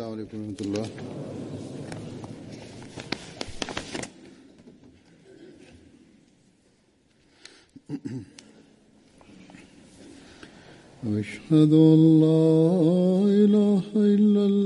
السلام عليكم ورحمة الله أشهد ان لا اله الا الله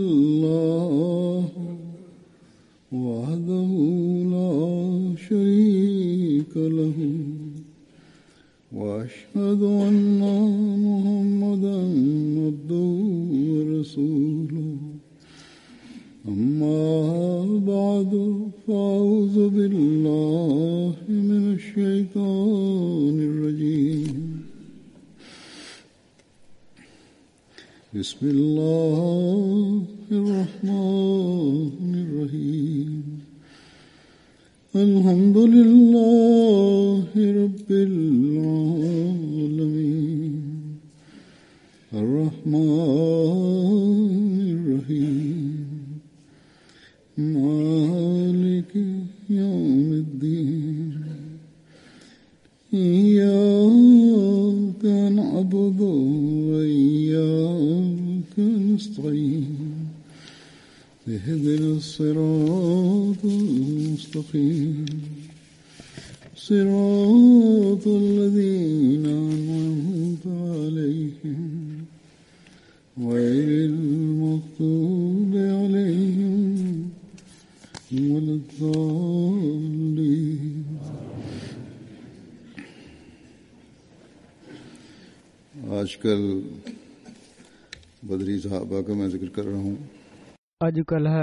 अॼुकल्ह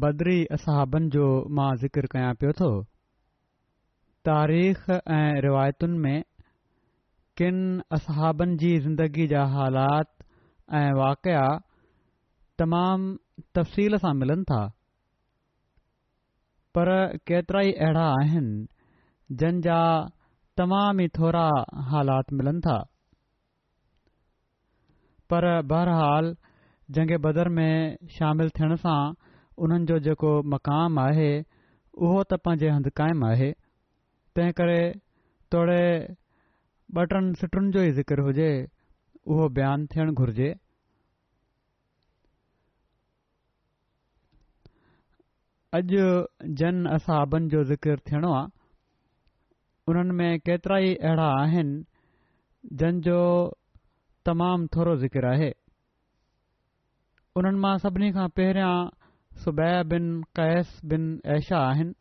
बदरी असहाबनि जो मां ज़िकर कयां पियो थो तारीख़ ऐं रिवायतुनि में किन असहाबनि जी ज़िंदगी जा हालात ऐं वाक़िया तमामु तफ़सील सां मिलनि था पर केतिरा ई अहिड़ा आहिनि जंहिंजा तमाम ई थोरा हालात मिलनि था पर बहरहाल जंग बदर में शामिल थियण सां उन्हनि जो जेको मक़ाम आहे उहो त पंहिंजे हंधि कायमु आहे तंहिं करे थोरे ॿ सिटुनि जो ई जिकर हुजे उहो बयानु थियणु घुर्जे अॼु जन असहाबनि जो ज़िकर थियणो आहे उन्हनि में केतिरा ई अहिड़ा आहिनि तमामु थोरो ज़िकिर आहे उन्हनि मां सभिनी खां पहिरियां सुबैया बिन कैस ऐशा आहिनि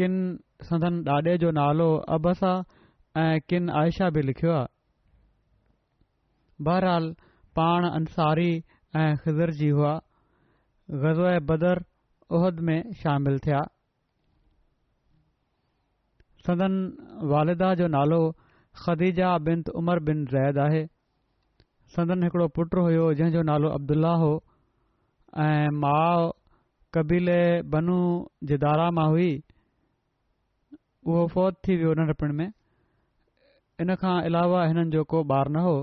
किन संदन ॾाॾे जो नालो अबसा ऐं किन आयशा बि लिखियो आहे बहरहाल पाण अंसारी ऐं ख़िज़र जी हुआ ग़ज़ु बदर उहिद में शामिलु थिया सदन والدہ جو نالو खदीजा بنت عمر بن रैद आहे सदन हिकड़ो पुटु हुयो जंहिं جو نالو अब्दुलाह हो ऐं माउ कबीले बनू जिदारा मां हुई उहो फ़ौत थी वियो हुन रपिण में इन खां अलावा हिननि जो को ॿारु न हो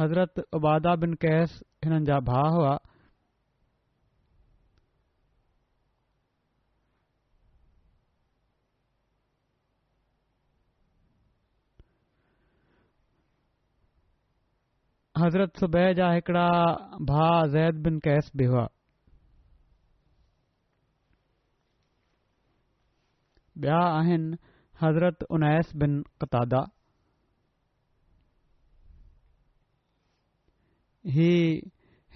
हज़रत उबादा बिन कैस हिननि हज़रत सूबै जा हिकिड़ा भा ज़ैद बिन कैस बि हुआ ॿिया आहिनि हज़रत उनैस बिन कतादा ही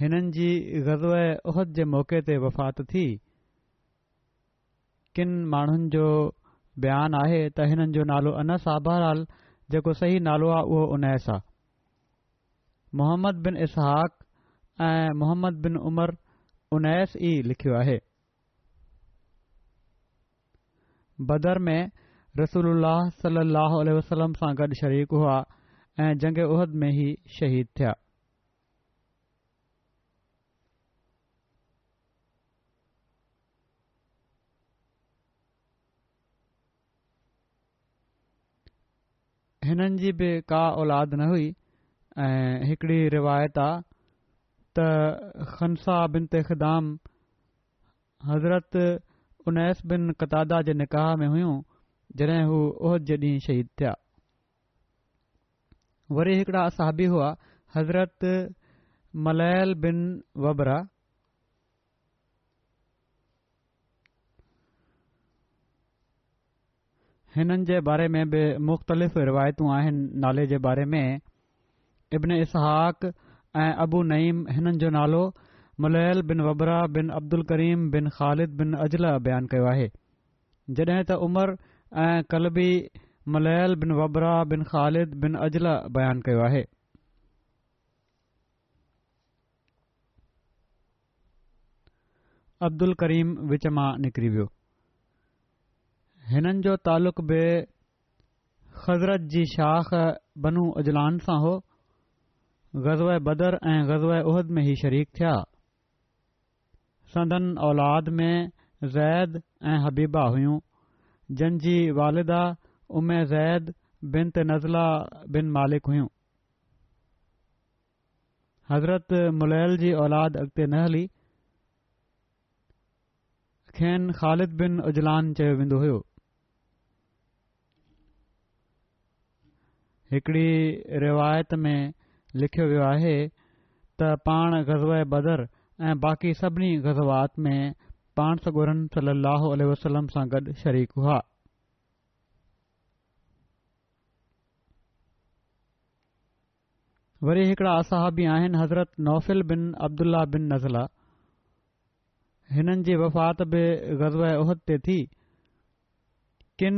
हिननि जी गज़व उहद जे मौके ते वफ़ात थी किन माण्हुनि जो बयानु आहे त हिननि जो नालो अन साभाल जेको सही नालो आहे उहो उनैस आहे मोहम्मद बिन इसहाक़ ऐं मोहम्मद बिन उमर उनैस ई लिखियो आहे बदर में रसूल सलाहु वसलम सां गॾु शरीक हुआ ऐं जंग उहद में ई शहीद थिया हिननि जी बि का औलाद न हुई ऐं रिवायत आहे त खनसा बिन तेखदाम हज़रत उनैस बिन कतादा जे निकाह में हुयूं जॾहिं हू ओहद जे ॾींहुं शहीद थिया वरी हिकिड़ा असाबी हुआ हज़रत मलैल बिन वबरा हिननि जे बारे में बि मुख़्तलिफ़ रिवायतूं आहिनि नाले जे बारे में इब्न इसहाक ऐं अबू नईम हिननि जो नालो मुलैल बिन वबरा बिन अब्दुल करीम बिन ख़ालिद बिन अजला बयानु कयो आहे जॾहिं त उमर ऐं कलबी मलयल बिन वबरा बिन ख़ालिद बिन अज़ल बयानु कयो आहे हिननि जो तालुक़ बि ख़ज़रत जी शाख़ बनू अजलान सां हो غزو بدر غزو احد میں ہی شریک تھیا سندن اولاد میں زید حبیبہ ہوئیں جن جی والدہ ام زید بنت نزلہ بن مالک ہوئیں حضرت ملیل جی اولاد اگتے نہ ہلی کھین خالد بن اجلان چندو ہو ایکڑی روایت میں लिखियो वियो आहे त पाण गज़व बदर ऐं बाक़ी सभिनी ग़ज़वात में पाण सां गुरन सलाहु वसलम सां गॾु शरीकु हुआ वरी हिकिड़ा असां आहिनि हज़रत नौफ़िल बिन अब्दुलाह बिन नज़ला हिननि जी वफ़ात बि ग़ज़ ओहद ते थी किन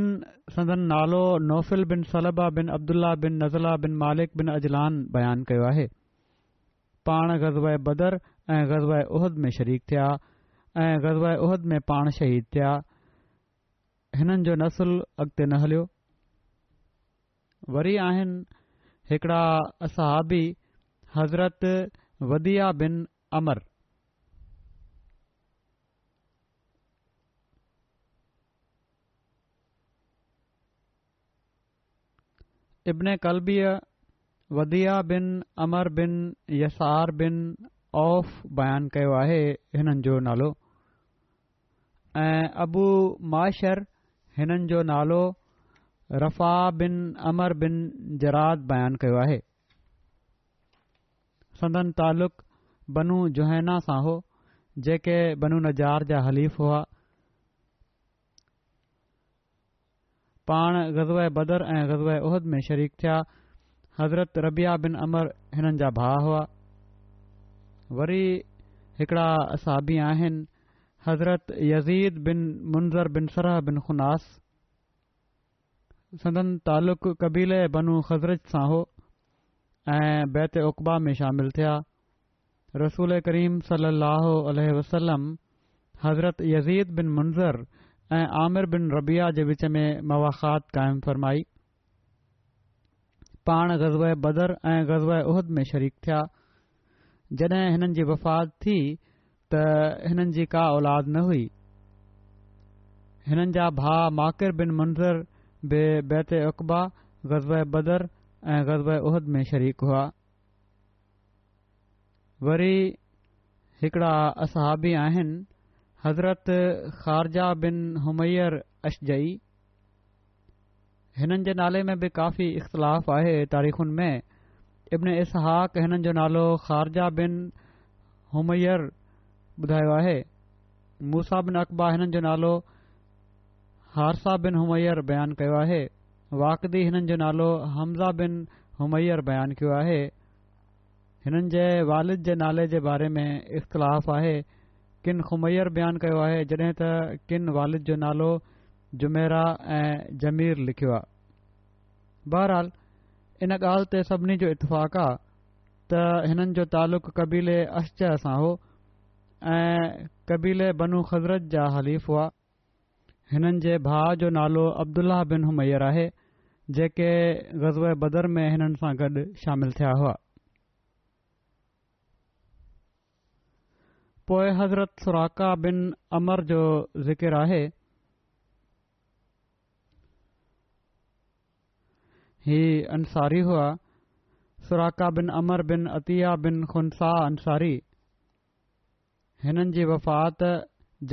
संदन नालो नौफ़िल बिन सलबा बिन अब्दुल्ला बिन नज़ला बिन मालिक बिन अजलान बयान कयो आहे पाण ग़ज़ब बदर ऐं ग़ज़ब उहद में शरीक थिया ऐं ग़ज़ब उहद में पाण शहीद थिया हिननि जो नसुल अॻिते न हलियो वरी आहिनि हिकिड़ा असहाबी हज़रत वदिया बिन अमर इब्न कलबीअ वदिया बिन अमर बिन यसार बिन औफ़ कयो आहे हिननि जो नालो ऐं अबू माशर हिननि जो नालो रफ़ा बिन अमर बिन जराद बयानु कयो आहे संदन तालुक़ बनू जुहैना सां हो जेके बनू नजार जा हलीफ़ हुआ पाण गज़व बदर ऐं गज़ा उहद में शरीक थिया हज़रत रबिया बिन अमर हिननि जा भाउ हुआ वरी हिकिड़ा असाबी आहिनि हज़रत यज़ीद बिन मुंज़र बिन सरह बिन खुनास सदन तालुक़ कबीले बनू ख़ज़रत सां हो ऐं उकबा में शामिल थिया रसूल करीम सली वसलम हज़रत यज़ीद बिन मनज़र आमिर बिन रबिया जे विच में मवाख़ात क़ाइमु फ़रमाई पाण ग़ज़ब बदर ऐं ग़ज़ब उहद में शरीक थिया जॾहिं हिननि जी वफ़ात थी त हिननि जी का औलाद न हुई हिननि जा भाउ माकिर बिन मंज़र बेबेता ग़ज़बर ऐं ग़ज़ब उहद में शरीक हुआ वरी हिकिड़ा असहाबी आहिनि हज़रत ख़ारजा बिन होर अशजई हिननि जे नाले में बि काफ़ी इख़्तिलाफ़ु आहे तारीख़ुनि में इब्न इसहाक इसहाक़नि जो नालो ख़ारजा बिन हुमैर ॿुधायो आहे मूसा बिन अकबा हिननि जो नालो हारसा बिन हुमैर बयानु कयो आहे वाकदी हिननि जो नालो हमज़ा बिन होर बयानु कयो आहे हिननि जे वालिद जे नाले जे बारे में इख़्तिलाफ़ु आहे किन हुयर बयानु कयो आहे जॾहिं त किन वालिद जो नालो जुमेरा ऐं ज़मीर लिखियो आहे बहरहाल इन ॻाल्हि ते सभिनी जो इतफ़ाक़ आहे त हिननि जो तालुक़ु कबीले अशह सां हो ऐं कबीले बनू ख़ज़रत जा हलीफ़ हुआ हिननि जे भाउ जो नालो अब्दुलाह बिन हुयर आहे जेके गज़व बदर में हिननि सां गॾु शामिल थिया हुआ पोए हज़रत सुराका बिन अमर जो ज़िकिर आहे सुराका बिन अमर बिन بن अंसारी हिननि जी वफ़ात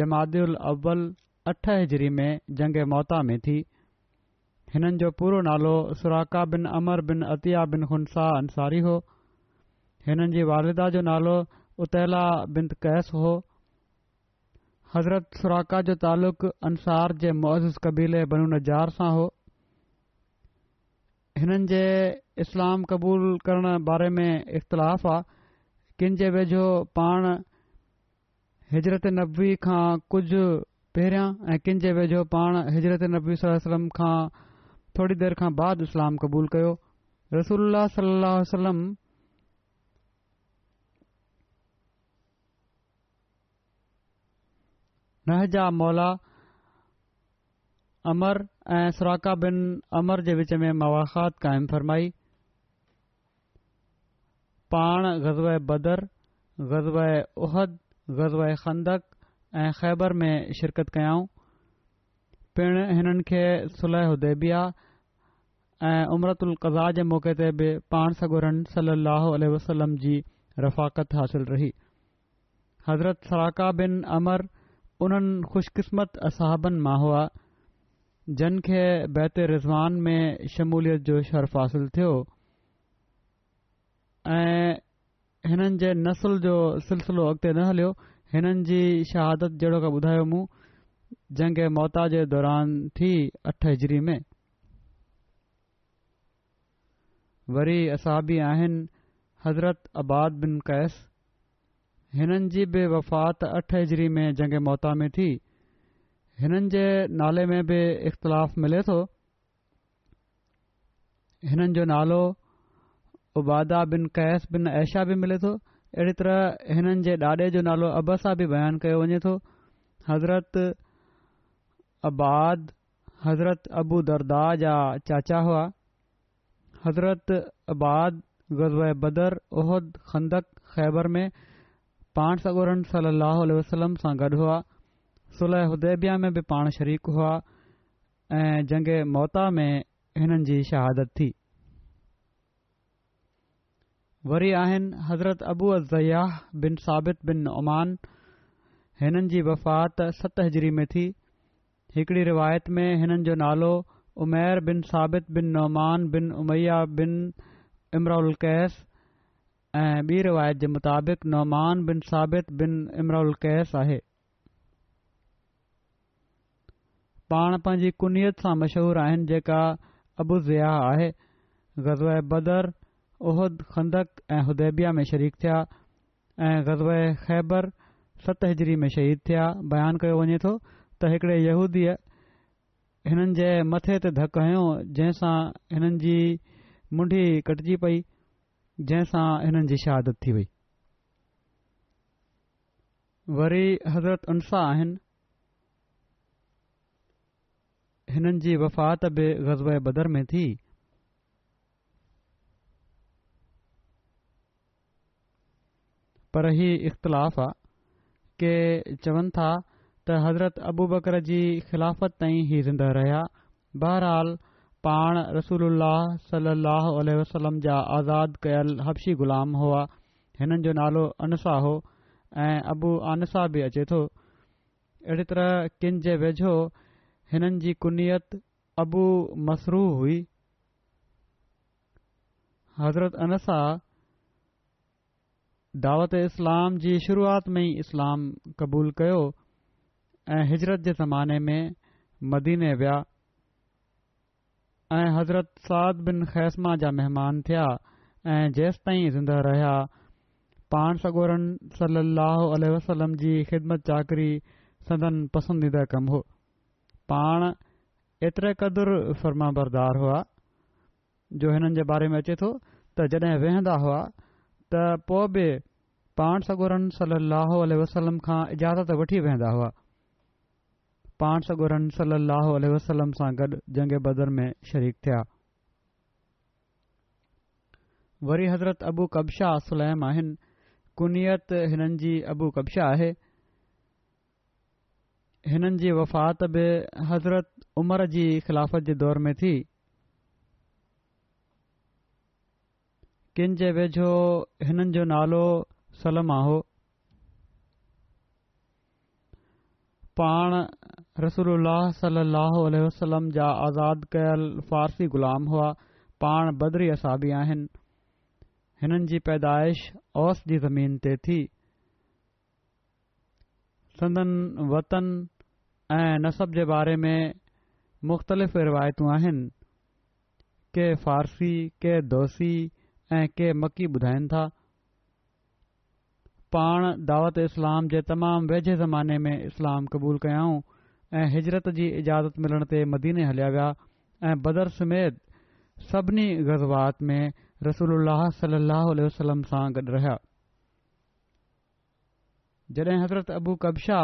जमादल अव्वल अठ हिजरी में जंगे मोहता में थी हिननि जो पूरो नालो सुराका बिन अमर बिन अतिया बिन खुन शाह अंसारी हो हिननि जी वालदा जो नालो उतैला बि कैस हो हज़रत सुराका जो तालुक़ु अंसार जे मोज़ुज़ कबीले बनू न जार सां हो हिननि जे इस्लाम क़बूल करण बारे में इख़्तिलाफ़ आहे किन जे वेझो पाण हिजरत नबवी खां कुझ पहिरियां ऐं किन जे वेझो पाण हिजरत नबी वसलम खां थोरी देरि खां बादु इस्लाम क़बूलु कयो रसूलम نہ جا مولا امر ای سراقا بن امر کے وچ میں مواقعات قائم فرمائی پان غزب بدر غزب عہد غزب خندق خیبر میں شرکت کروں پہ صلیح البیا امرت القزاح کے موقع تھی پان سگرن صلی اللہ علیہ وسلم کی جی رفاکت حاصل رہی उन्हनि ख़ुशकिस्मति असाबनि मां हुआ जन खे बैत रिज़वान में शमूलियत जो शर्फ़ हासिलु थियो ऐं हिननि जे नसुल जो सिलसिलो अॻिते न हलियो हिननि जी शहादत जहिड़ो ॿुधायो मूं जंहिंखे मौता जे दौरान थी अठ हिजरी में वरी असहाबी आहिनि हज़रत आबाद बिन कैस हिननि जी बि वफ़ात अठ हिजरी में जंगे मौता में थी हिननि जे नाले में बि इख़्तिलाफ़ मिले थो हिननि जो नालो उबादा बिन कैस बिन एशा बि मिले थो अहिड़ी तरह हिननि जे ॾाॾे जो नालो अबसा बि बयानु कयो वञे थो हज़रत अबाद हज़रत अबू दरदा जा चाचा हुआ हज़रत अबाद गज़व बदर ओहद खंदक ख़ैबर में पाण सॻोरन सली लम सां गॾु हुआ सुलह उदेबिया में बि पाण शरीकु हुआ ऐं جنگ मोता में हिननि जी शहादत थी वरी आहिनि हज़रत अबू अ ज़ियाह बिन साबित बिन नौमान हिननि जी वफ़ात सत हज़री में थी हिकड़ी रिवायत में हिननि जो नालो उमैर बिन साबित बिन नौमान बिन उमैया बिन इमराउलक़ैस ऐं ॿी रिवायत जे मुताबिक़ नौमान बिन साबित बिन इमराउल कैस आहे पाण पंहिंजी कुनियत सां मशहूर आहिनि जेका अबू ज़ियाह आहे ग़ज़ बदर ओहद खंदक ऐं हुदेबिया में शरीक थिया ऐं ग़ज़ए ख़ैबर सत हिजरी में शहीद थिया बयानु कयो वञे थो त हिकिड़े यूदीअ हिननि जे मथे ते धक हयो जंहिंसां हिननि जी मुंडी कटिजी पई जंहिंसां हिननि जी शहादत थी वई वरी हज़रत उनसा आहिनि हिननि وفات वफ़ात बि بدر बदर में थी पर اختلاف इख़्तिलाफ़ आहे के चवनि था حضرت हज़रत بکر बकर خلافت ख़िलाफ़त ताईं ई ज़िंदा بہرحال पाण रसूल सलाहु वसलम जा आज़ाद कयल हबशी ग़ुलाम हुआ हिननि जो नालो अनसा हो ऐं अबु अनसा बि अचे थो अहिड़ी तरह किनि जे वेझो हिननि जी कुनीयत अबू मसरूह हुई हज़रत अनसा दावत इस्लाम जी शुरुआति में ई इस्लाम क़बूलु कयो ऐं हिजरत जे ज़माने में मदीने विया ऐं हज़रत साद बिन खैसमा जा महिमान थिया ऐं जेसि ताईं ज़िंदा रहिया पाण सगोरनि सल लहो वसलम जी ख़िदमत चाकरी सदन पसंदीदा कमु हो पाण एतिरे क़दुरु फर्म बरदार हुआ जो हिननि जे बारे में अचे थो त जॾहिं वेहंदा हुआ त पोइ बि पाण सगोरनि सल लहो वसलम खां इजाज़त वठी वेहंदा हुआ पाण सॾु जंगे बदर में शरीक थिया वरी हज़रत अबू कब्शा सुलैम आहिनि कुनियत हिननि जी अबू कब्शा आहे हिननि जी वफ़ात बि हज़रत उमर जी ख़िलाफ़त जे दौर में थी किन जे वेझो हिननि जो नालो سلم आहे पाण रसूल सलाहु वलम जा आज़ादु कयल फ़ारसी ग़ुलाम हुआ पाण बदरी असाबी आहिनि हिननि जी पैदाइश औस जी ज़मीन ते थी संदनि वतन ऐं नसब जे बारे में मुख़्तलिफ़ रिवायतूं आहिनि के फ़ारसी के दोस्ती ऐं के मकी ॿुधाइनि था पाण दावत इस्लाम जे तमाम वेझे ज़माने में इस्लाम क़बूल कयाऊं ऐं हिजरत जी इजाज़त मिलण ते मदीने हलिया विया ऐं बदरसमेत सभिनी ग़ज़वात में रसूल सां गॾु रहिया जॾहिं हज़रत अबू कब्शा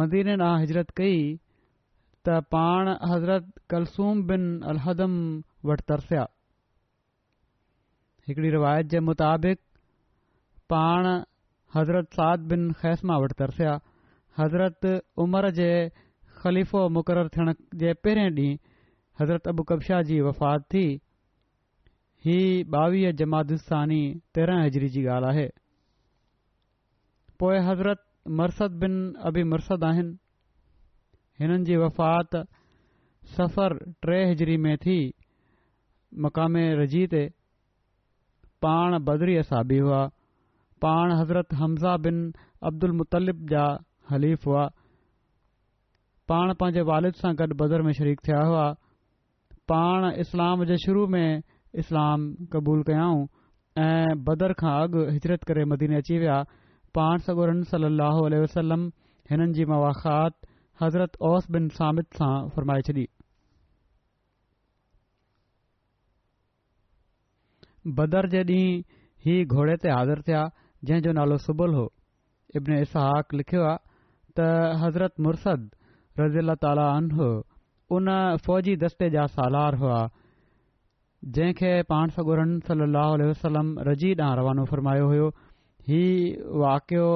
मदीने ना हिजरत कई त पाण हज़रत कलसूम बिन अलहदम वटि तरसिया हिकड़ी रिवायत जे मुताबिक़ पाण हज़रत साद बिन ख़ैस्मा वटि तरसिया हज़रत उमर जे ख़लीफ़ो मुक़ररु थियण जे पहिरियों ॾींहुं हज़रत अबू कब्शा जी वफ़ात थी ही ॿावीह जमातस्तानी तेरहं हज़री जी ॻाल्हि आहे पोइ हज़रत मरसद बिन अबि मरसद आहिनि हिननि जी वफ़ात सफ़र टे हज़री में थी मक़ामे रज़ी ते पाण बदरीअ साबी हुआ पाण हज़रत हमज़ा बिन अब्दुल मुतलिब जा हलीफ़ हुआ पाण पंहिंजे वालिद सां गॾु बदर में शरीक थिया हुआ पाण इस्लाम जे शुरू में इस्लाम क़बूल कयाऊं ऐं बदर खां अॻु हिजरत करे मदीने अची विया पाण सगोरन सलाहु वसलम हिननि जी مواخات हज़रत ओस बिन सामित सां फ़रमाए छॾी बदर जे ॾींहुं ई घोड़े ते हाज़िर थिया जंहिं जो नालो सुबुल हो इब्न इसहक लिखियो आहे त हज़रत मुरसद रज़ी अला तालो उन फ़ौजी दस्ते जा सालार हुआ जंहिंखे पाण सां गन सम रजी ॾांहुं रवानो फ़रमायो हो ही वाक़ियो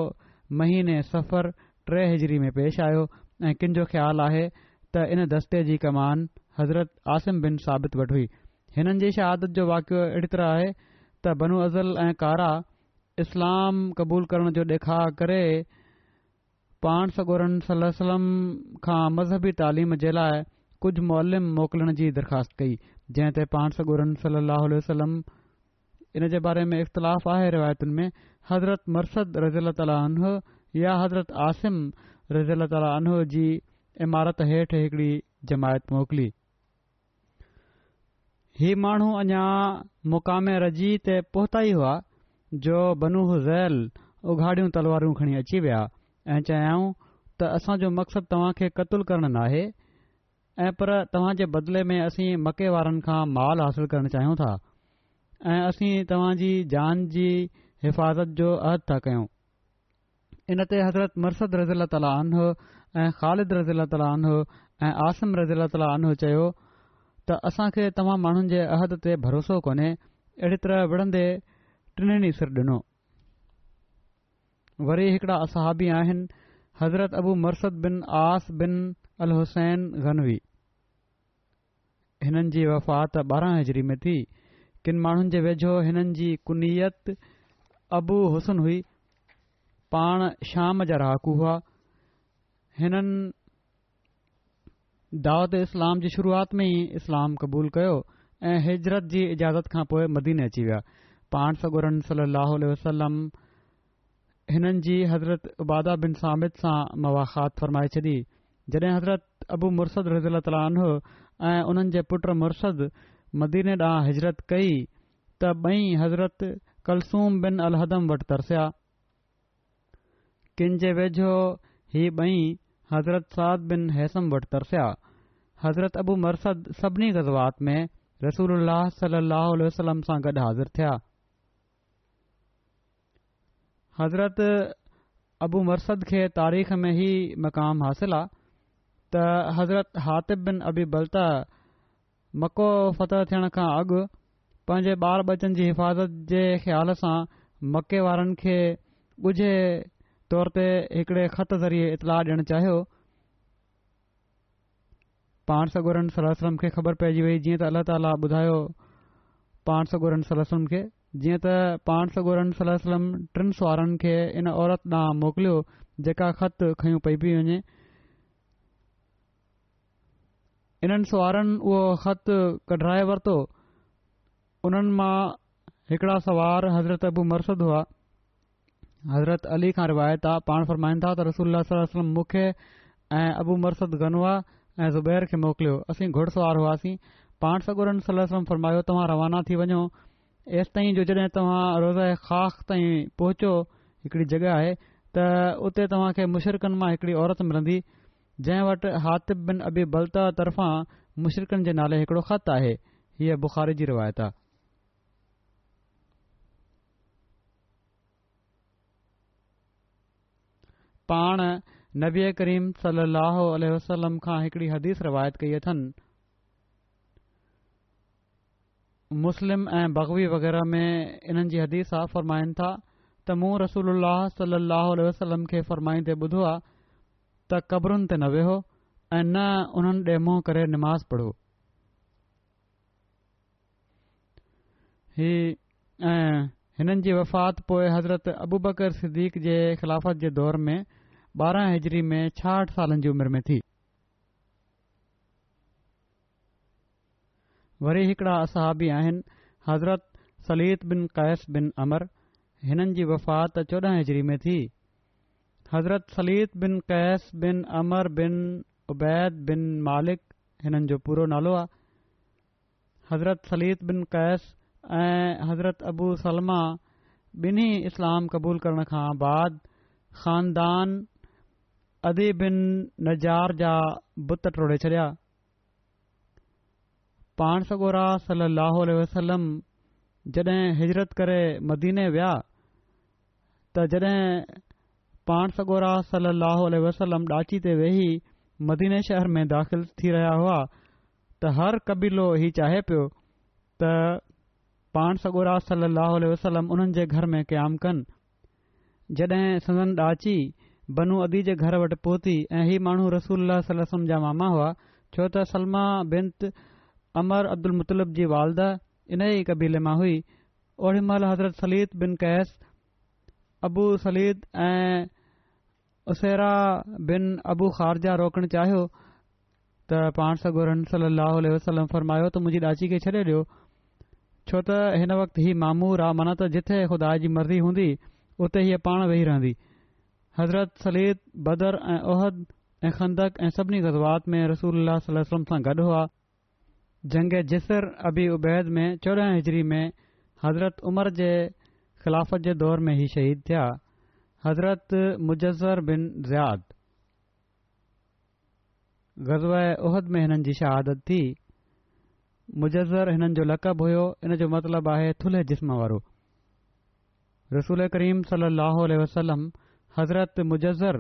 महीने सफ़र टे हिजरी में पेश आयो ऐं किन जो ख़्यालु आहे त इन दस्ते जी कमान हज़रत आसिम बिन साबित वटि हुई हिननि जी शहादत जो वाकियो अहिड़ी तरह आहे त बनू अज़ल ऐं कारा इस्लाम क़बूल करण जो ॾेखार करे पाणसोरन सलम खां मज़हबी तालीम जे लाइ कुझु मुल्ल मोकिलण जी दरख़्वास्त कई जंहिं ते पाणसोर सलम इन जे बारे में इख़्तिलाफ़ु आहे रिवायतुनि में हज़रत मरसद रज़न या हज़रत आसिम रज़न जी इमारत हेठि हिकड़ी जमायत मोकिली ही माण्हू अञा मुक़ाम रज़ी ते पहुता ई हुआ जो बनू ज़ैल उघाड़ियूं तलवारूं खणी अची विया ऐं चाहियूं त असांजो मक़सदु तव्हां खे क़तूल करणु नाहे ऐं पर तव्हां जे बदिले में असीं मके वारनि खां माल हासिल करणु चाहियूं था ऐं असीं तव्हां जी जान जी हिफ़ाज़त जो अहद था कयूं इन ते हज़रत मरसद रज़ीला ताला ऐं ख़ालिद रज़ीला ताला आनो ऐं आसिम रज़ीला ताला आन चयो त असां खे तमाम माण्हुनि जे अहद ते भरोसो कोन्हे अहिड़े तरह विढ़ंदे टी सिर डि॒नो वरी हिकड़ा असहाबी आहिनि हज़रत अबू मरसद बिन आस बिन अल हुसैन गनवी हिननि जी वफ़ात ॿारहां हज़री में थी किनि माण्हुनि जे वेझो हिननि जी कुनीयत अबू हुसैन हुई पाण शाम जा रहाकू हुआ हिननि दावत इस्लाम जी शुरुआत में ई इस्लाम क़बूल कयो ऐं हिजरत जी इजाज़त खां पोइ मदीने अची विया पाण सगुरन सलम हिननि जी हज़रत उबादा बिन सामित सां मुवाख़ात फरमाए छॾी जॾहिं हज़रत अबू मुरसदुज़ तालो ऐं उन्हनि जे पुट मुरसद मदीने ॾांहुं हिजरत कई त बई हज़रत कलसूम बिन अलहदम वटि तरसिया किन जे वेझो ही ॿई हज़रत साद बिन हैसम वट तरसिया हज़रत अबू मरसद सभिनी जज़्बात में रसूल सलह वसलम सां गॾु हाज़िर थिया हज़रत अबू मरसद खे तारीख़ में ई مقام हासिलु आहे त हज़रत हातिफ़ बिन अबी बल्ता मको फत थियण खां अॻु पंहिंजे ॿार बच्चन जी हिफ़ाज़त जे ख़्याल सां मके वारनि खे ॻुझे तौर ते हिकड़े ख़त ज़रिए इतलाह ॾियणु चाहियो पाण सॻोरनि सलम खे ख़बर पइजी वई जीअं त अलाह ताला ॿुधायो पाण सगोरनि सलम खे जीअं त पाण सगोरन सलम टिन सुवारनि खे इन औरत ॾांहुं मोकिलियो जेका ख़त खई पई पई वञे इन्हनि सुवारनि उहो ख़त कढाए वरितो उन्हनि मां हिकिड़ा सवार हज़रत अबू मरसद हुआ हज़रत अली खां रिवायत आहे पाण फरमाईंदा त रसूलमुख ऐं अबू मरसद गनवा ऐं ज़ुबैर खे मोकिलियो असीं घुड़ हुआसीं पाण सगोरन सलम फरमायो तव्हां रवाना थी वञो एस ताईं जो जॾहिं तव्हां रोज़ा ख़ाख़ ताईं पहुचो हिकिड़ी जॻहि आहे त उते तव्हां खे मुशरकनि मां हिकिड़ी औरत मिलंदी जंहिं वटि हातिब बिन अबी बल्ता तरफ़ां मुशरकनि जे नाले हिकिड़ो ख़त आहे हीअ बुखारी जी रिवायत आहे पाण नबी आहे करीम सलाल वसलम खां हिकड़ी हदीस रिवायत कई अथनि مسلم بغوی وغیرہ میں ان کی حدیث فرمائن تھا تو مو رسول اللہ صلی اللہ علیہ وسلم کے فرمائندے بدھوا آ قبرن تے نہ ویہو نہ ان منہ کرے نماز پڑھو ہی ہنن جی وفات پوئے حضرت ابو بکر صدیق کے خلافت کے دور میں 12 ہجری میں چھاٹ سالن کی عمر میں تھی वरी हिकड़ा असहाबी आहिनि हज़रत सलीत बिन कैस बिन अमर हिननि जी वफ़ात चोॾहं हिजरी में थी हज़रत सलीत बिन कैस बिन अमर बिन उबैद बिन मालिक हिननि जो पूरो नालो आहे हज़रत सलीत बिन कैस ऐं हज़रत अबू सलमा बिन्ही इस्लाम क़बूल करण खां बाद ख़ानदान अदी बिन नजार जा बुत टोड़े छडि॒या पाण सगोरा सल लहल वसलम जॾहिं हिजरत करे मदीने विया त जॾहिं पाण सॻोरा सल लाहोल वसलम डाची ते वेही मदीने शहर में दाख़िलु थी रहिया हुआ त हर कबीलो हीउ चाहे पियो त पाण सॻोरास सल लह वसलम उन्हनि जे घर में क़याम कनि जॾहिं सदन ॾाची बनू अदी जे घर वटि पोती ऐं ही माण्हू रसूल जा मामा हुआ छो त सलमा बिनत अमर अब्दुल मुतलब जी वालदा इन ई कबीले मां हुई ओड़ी महिल हज़रत सलीद बिन कैस अबू सलीद ऐं उसेरा बिन अबू ख़ारजा रोकण चाहियो त पाण वसलम अलायो त मुंहिंजी ॾाची खे छॾे ॾियो छो त हिन वक़्तु हीउ मामूर आहे माना त जिथे खुदा जी मर्ज़ी हूंदी उते हीअ पाण वेही रहंदी हज़रत सलीद बदर ऐं उहद ऐं खंदक ऐं सभिनी गज़वात में रसूल सलम सां गॾु हुआ جنگ جسر ابھی عبید میں 14 ہجری میں حضرت عمر جے خلافت دے دور میں ہی شہید تھیا حضرت مجزر بن زیاد غزوہ احد میں ان جی شہادت تھی مجزر انن جو لقب ہوو ان جو مطلب ہے تھلے جسم وارو رسول کریم صلی اللہ علیہ وسلم حضرت مجزر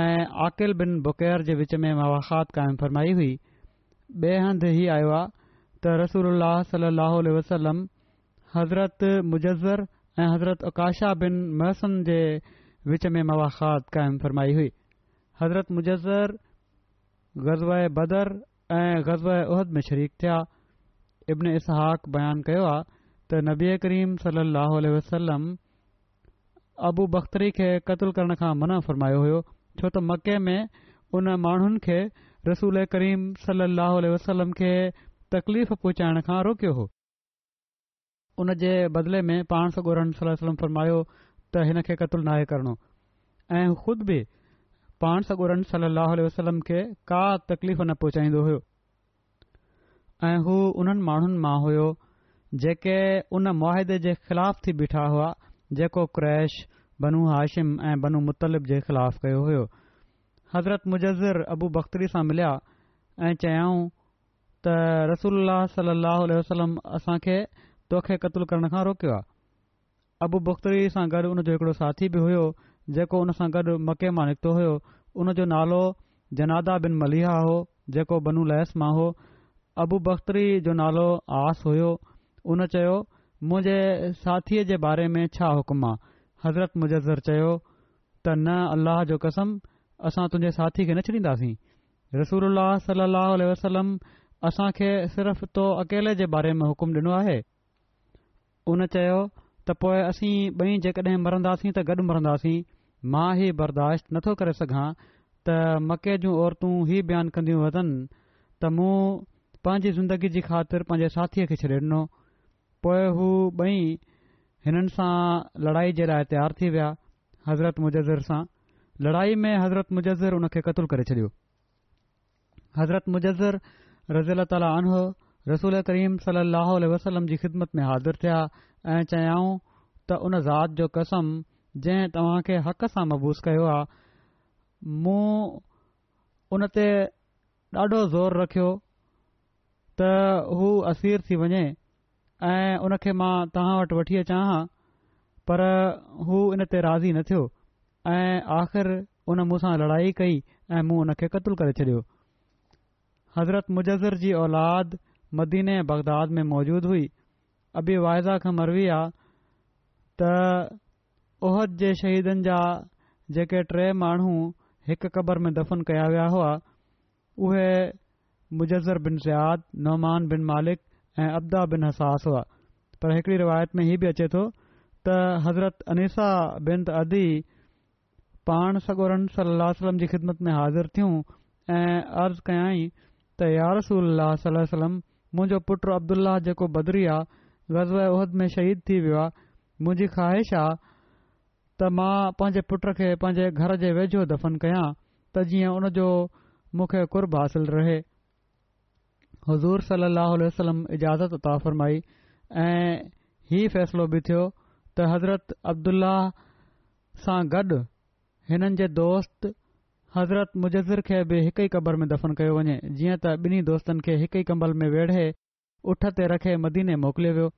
اں عقیل بن بقیر دے وچ میں مواخات قائم فرمائی ہوئی ॿिए हंधि हीउ आयो आहे त रसूल अलाह वसलम हज़रत मुजज़र ऐं हज़रत अक़ाशा बिन महसन जे विच में मवाख़ात क़ाइमु फरमाई हुई हज़रत मुजज़र ग़ज़ बदर ऐं ग़ज़ उहद में शरीक़ थिया इब्न इसाक़न कयो आहे त नबी करीम सलाह वसलम अबू बख़्तरी खे क़तल करण खां मना फ़र्मायो हुयो छो त मके में उन माण्हुनि खे रसूल करीम सल ए वसलम खे तकलीफ़ पहुचाइण खां रोकियो हो उन जे बदिले में पाण सगोरन सलम फरमायो त हिन खे क़तलु नाहे करणो ऐं खुद बि पाण सगोरनि वसलम खे का तकलीफ़ न पहुचाईंदो हो ऐं हू उन्हनि माण्हुनि मां हुयो जेके उन मुआदे जे ख़िलाफ़ थी बीठा हुआ जेको क्रैश बनू हाशिम ऐं बनू मुतलिब जे ख़िलाफ़ कयो हो हज़रत मुजज़र अबू बख़्तरी सां मिलिया ऐं चयाऊं त रसोल्ला सलाहु वसलम असांखे तोखे क़तलु करण खां रोकियो आहे अबू बख्तरी सां गॾु उन जो हिकड़ो साथी बि हुयो जेको उन सां गॾु मके मां निकितो हुयो उन जो नालो जनादा बिन मलीह हो जेको बनू लिस मां हो अबू बखरी जो नालो आस हुयो उन चयो मुंहिंजे साथीअ जे बारे में छा हुकुम आहे हज़रत मुजज़र चयो त न अलाह जो कसम असां तुंहिंजे साथी खे न छॾींदासीं रसूल सलाहु वसलम असां खे सिर्फ़ तो अकेले जे बारे में हुकुम ॾिनो आहे उन चयो त पोए असीं ॿई जेकॾहिं मरंदासीं त गॾु मरंदासीं मां ई बर्दाश्त नथो करे सघां त मके जूं औरतूं ही बयानु कंदियूं अथनि त मूं पंहिंजी ज़िंदगी जी ख़ातिर पंहिंजे साथीअ खे छ्ॾे ॾिनो पोए हू ॿई हिननि सां लड़ाई जे लाइ तयारु थी विया हज़रत मुजर सां लड़ाई में हज़रत मुजज़र उन खे कतल करे छडि॒यो हज़रत मुजज़र रज़ील ताली अनह रसूल करीम सली लहल वसलम जी ख़िदमत में हाज़िर थिया ऐं चयाऊं त उन ज़ात जो कसम जंहिं तव्हां खे हक़ सां मबूस कयो आहे मूं उन ते ॾाढो ज़ोर रखियो त हू असीर थी वञे ऐं उनखे मां तव्हां वटि वठी अचा पर हू इन ते राज़ी न थियो ऐं आख़िर उन मूं लड़ाई कई ऐं मूं उन खे क़तल करे छॾियो हज़रत मुजज़र जी औलाद मदीने बग़दाद में मौजूदु हुई अबी वाइज़ा खां मरवी आहे त ओहद जे शहीदनि जा जेके टे माण्हू हिकु क़बर में दफ़न कया विया हुआ उहे मुजज़र बिन ज़ियाद नौमान बिन मालिक ऐं अब्दा बिन हसास हुआ पर हिकड़ी रिवायत में हीउ बि अचे थो त हज़रत अनीसा बिन अदी पाण सगोरन सलाहु सलम जी ख़िदमत में हाज़िर थियूं ऐं अर्ज़ कयाई त यारसू अल सलम मुंहिंजो पुटु अब्दुल जेको बदरी आहे गज़व उहद में शहीद थी वियो आहे मुंहिंजी ख़्वाहिश आहे त मां पंहिंजे पुट खे पंहिंजे घर जे वेझो दफ़न कयां त जीअं उनजो मूंखे कुर्ब हासिल रहे हज़ूर सलाह वसलम इजाज़त उताफ़रमाई ऐं इहो फ़ैसिलो बि थियो त हज़रत अब्दुल सां गॾु हिननि जे दोस्त हज़रत मुजज़िर खे बि हिकु ई क़बर में दफ़न कयो वञे जीअं त ॿिन्ही दोस्तनि खे हिक ई कंबल में वेढ़े उठ ते रखे मदीने मोकिलियो वियो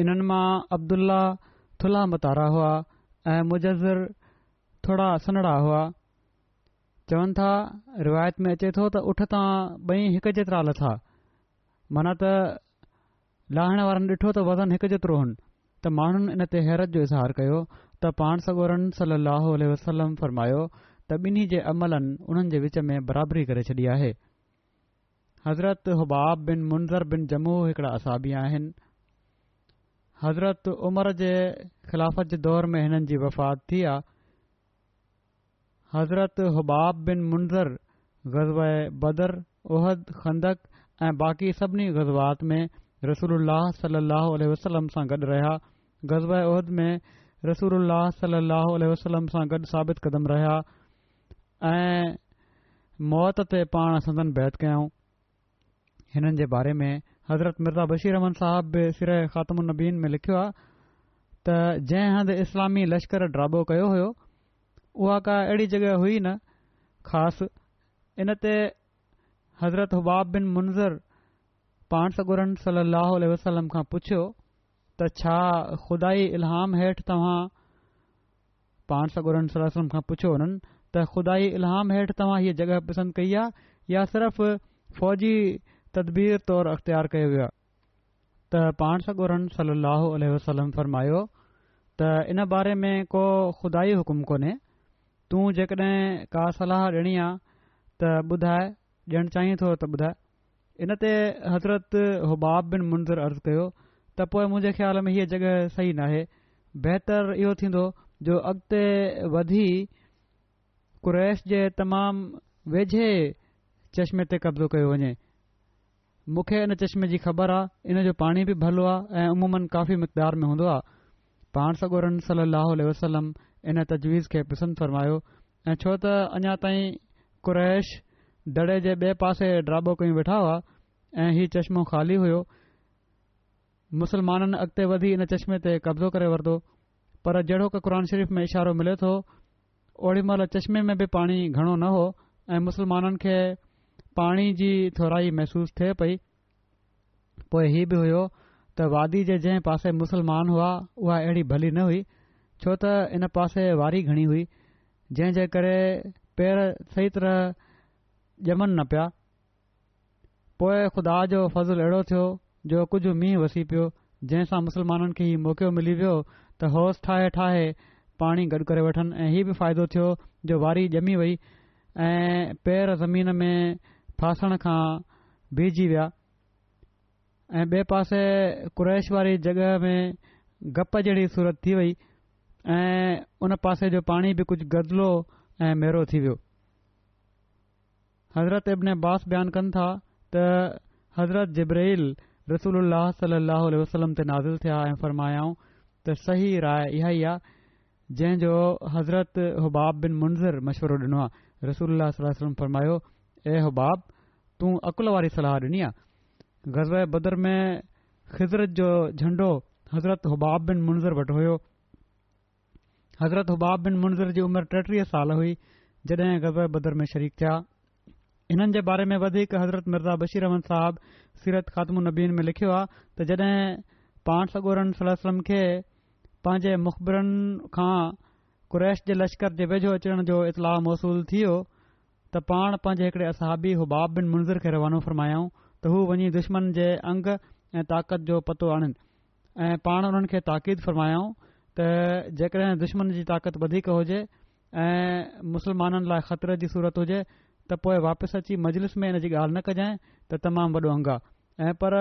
हिन मां अब्दुल्ला थुला मतारा हुआ ऐं मुजज़र थोरा सनड़ा हुआ चवनि था रिवायत में अचे थो त उठ तां ॿई हिक जेतिरा लथा माना त लाहिण वारनि डि॒ठो त वज़न हिक जेतिरो हुनि त माण्हुनि इन ते हैरत जो इज़हार कयो त पाण सगोरन सलम फरमायो त ॿिन्ही जे अमलनि उन्हनि जे विच में बराबरी करे छॾी आहे हज़रत हुबाब बिन मुनज़र बिन जमू हिकिड़ा असाबी आहिनि हज़रत उमर जे ख़िलाफ़त जे दौर में हिननि जी वफ़ात थी आहे हज़रत हुबाब बिन मुनज़र ग़ज़ब बदर उहद खंदक ऐं बाक़ी सभिनी ग़ज़बात में रसूल सलाहु सां गॾु रहिया ग़ज़बद में रसूल सलाहु वसलम सां गॾु साबित क़दम रहा. ऐं मौत ते पाण संदन बैत कयाऊं हिननि जे बारे में हज़रत मिर्ज़ा बशीरमन साहिब सिर ख़ात्मनीन में लिखियो आहे त जंहिं इस्लामी लश्कर ड्राबो कयो हो उहा का हुई न ख़ासि حضرت ते हज़रत हुबाब बिन मुंज़र صلی اللہ علیہ वसलम खां पुछियो त छा الہام इलहाम हेठि तव्हां पाण सां गन सलम खां पुछियो हुननि त खुदा इलहाम हेठि तव्हां हीअ जॻह पसंदि कई आहे या सिर्फ़ फ़ौजी तदबीर तौरु अख़्तियारु कयो वियो आहे त पाण सां गन सलाहु वसलम फरमायो त इन बारे में को ख़ुदााई हुकुमु कोन्हे तूं जेकॾहिं का सलाह ॾियणी आहे त ॿुधाए ॾियणु चाहीं थो त ॿुधाए इन ते हज़रत हुबाब बिन मुंज़रु अर्ज़ु कयो त पोइ मुंहिंजे ख़्याल में हीअ जॻह सही नाहे बहितरु इहो थींदो जो अॻिते वधी कुरैश जे तमामु वेझे चश्मे ते कब्ज़ो कयो वञे मूंखे इन चश्मे जी ख़बर आहे इन जो पाणी बि भलो आहे ऐं उमूम काफ़ी मक़दार में हूंदो आहे पाण सॻोर सली वसलम इन तजवीज़ खे पसंदि फ़र्मायो ऐं छो त अञा ताईं कुरैश दड़े जे ॿिए पासे ड्राबो कयूं वेठा हुआ ऐं हीउ चश्मो ख़ाली हुयो मुसलमाननि अॻिते वधी इन चश्मे ते कब्ज़ो करे वरितो पर जहिड़ो की क़ुर शरीफ़ में इशारो मिले थो ओॾी महिल चश्मे में बि पाणी घणो न हो ऐं मुसलमाननि खे पाणी जी थोराई महसूस थिए पई पोए हीउ बि हुयो त वादी जे जंहिं पासे मुसलमान हुआ उहा अहिड़ी भली न हुई छो त इन पासे वारी घणी हुई जंहिं जे करे पेर सही तरह ॼमनि न पिया पोइ खुदा जो फज़ल अहिड़ो थियो जो कुझु मींहुं वसी पियो जंहिंसां मुस्लमाननि खे मौक़ो मिली वियो त होसि ठाहे ठाहे पाणी गॾु करे वठनि ऐं हीअ बि फ़ाइदो थियो जो वारी ॼमी वई ऐं पेर ज़मीन में फासण खां बीजी विया ऐं ॿिए पासे कुरैश वारी जॻहि में गप जहिड़ी सूरत थी वई ऐं उन पासे जो पाणी बि कुझु गदलो ऐं मेरो थी वियो हज़रत अबने बास बयानु कनि था त हज़रत जिब्रहिल रसूल अलाह सलाह ते नाज़िल थिया ऐं फरमायाऊं त सही राय جو حضرت حباب بن जो مشورہ हुबाब رسول اللہ صلی اللہ علیہ وسلم فرمایا اے حباب अकुल वारी सलाह ॾिनी आहे ग़ज़ बदर में ख़िज़रत जो झंडो हज़रत हुबाब बिन मुंज़र वटि हुयो हज़रत हुबाब बिन मुंज़र जी عمر टेटीह سال ہوئی जड॒हिं गज़ाए بدر میں शरीक تھا हिननि जे बारे में वधीक हज़रत मिर्ज़ा बशीर अहमद साहब सीरत ख़ात्म नबीन में लिखियो आहे त जॾहिं पाण सगोरन सलम खे पंहिंजे मुखबरनि खां कुरैश जे लश्कर जे वेझो अचण जो इतलाउ मौसूल थी वियो त पाण पंहिंजे हिकड़े असहाबी हुबाब बिन मुंज़िर खे रवानो फ़रमायाऊं त हू वञी दुश्मन जे अंग ऐं ताक़त जो पतो आणिन ऐं पाण उन्हनि खे ताक़ीद फ़रमायाऊं त जेकॾहिं दुश्मन जी ताक़त वधीक हुजे ऐं मुस्लमाननि लाइ ख़तरे जी सूरत हुजे त पोइ वापसि अची मजलिस में इन जी ॻाल्हि न कजाइ त तमामु वॾो अंगु आहे ऐं पर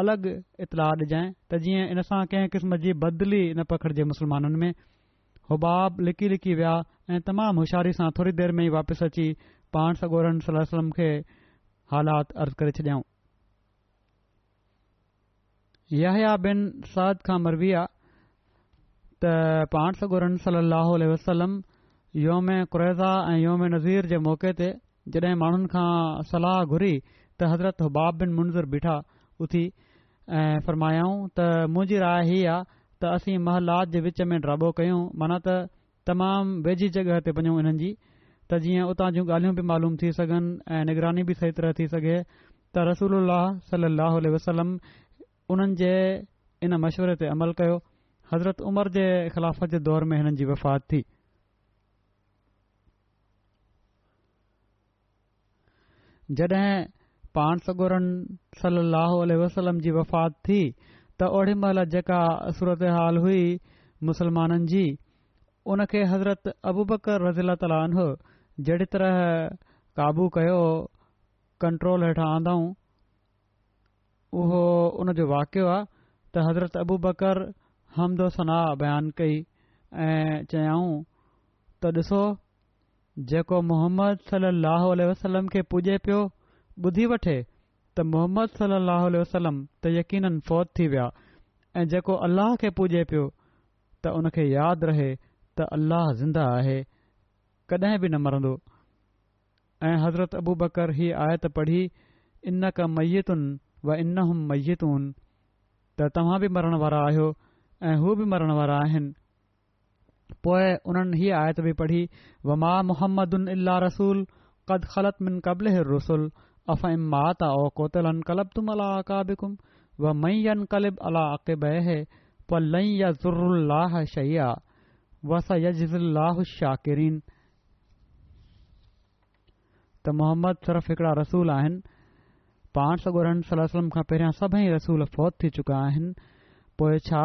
अलॻि इतलाह ॾिजांइ त जीअं इन सां कंहिं क़िस्म जी बदिली न पखिड़िजे मुस्लमाननि में हुबाब लिकी लिकी विया ऐं तमामु होशियारी सां थोरी देरि में ई वापसि अची पाण सागोर सलम खे हालात अर्ज़ु करे छॾियऊं इहा बिन सद खां मरवी आहे त पाण सॻोरन सलाहु वसलम यम क़ुरैज़ा ऐं योम नज़ीर जे मौक़े ते जॾहिं माण्हुनि खां सलाह घुरी त हज़रत हु बाब बिन मुंज़र बीठा उथी ऐं फ़रमायाऊं त मुंहिंजी राय हीअ आहे त असीं महलात जे विच में ड्राबो कयूं माना त तमामु वेझी जॻहि ते वञूं हिननि जी त जीअं उतां जूं ॻाल्हियूं बि मालूम थी सघनि ऐं निगरानी बि सही तरह थी सघे त रसूल अलाह सली उन्हनि जे इन मशवरे ते अमल कयो हज़रत उमर जे ख़िलाफ़त जे दौर में हिननि जी वफ़ात थी जॾहिं पाण सगुरनि सलाह वसलम जी वफ़ात थी त ओॾी महिल जेका सूरत हाल हुई मुसलमाननि जी उन खे हज़रत अबू बकर रज़ीला ताल जहिड़ी तरह क़ाबू कयो कंट्रोल हेठां आंदाऊं उहो उनजो वाकियो आहे त हज़रत अबू बकर हमदो सना बयानु कई ऐं चयाऊं त ॾिसो जेको मोहम्मद सलाहु वसलम खे पूॼे पियो ॿुधी वठे त मोहम्मद सलाह वसलम त यकीन फ़ौत थी विया ऐं जेको अल्लाह खे पूॼे पियो त उनखे यादि रहे त अलाह ज़िंदा आहे कॾहिं बि न मरंदो ऐं हज़रत अबू बकर हीअ आयत पढ़ी इन कयतुनि व इन हू मईतून त तव्हां बि मरण वारा आहियो ऐं हू बि मरण वारा आहिनि पोए उन्हनि हीअ आयत बि पढ़ी त मोहम्मद सर्फ हिकिड़ा रसूल आहिनि पाण सगोरह सौत थी चुका आहिनि पोइ छा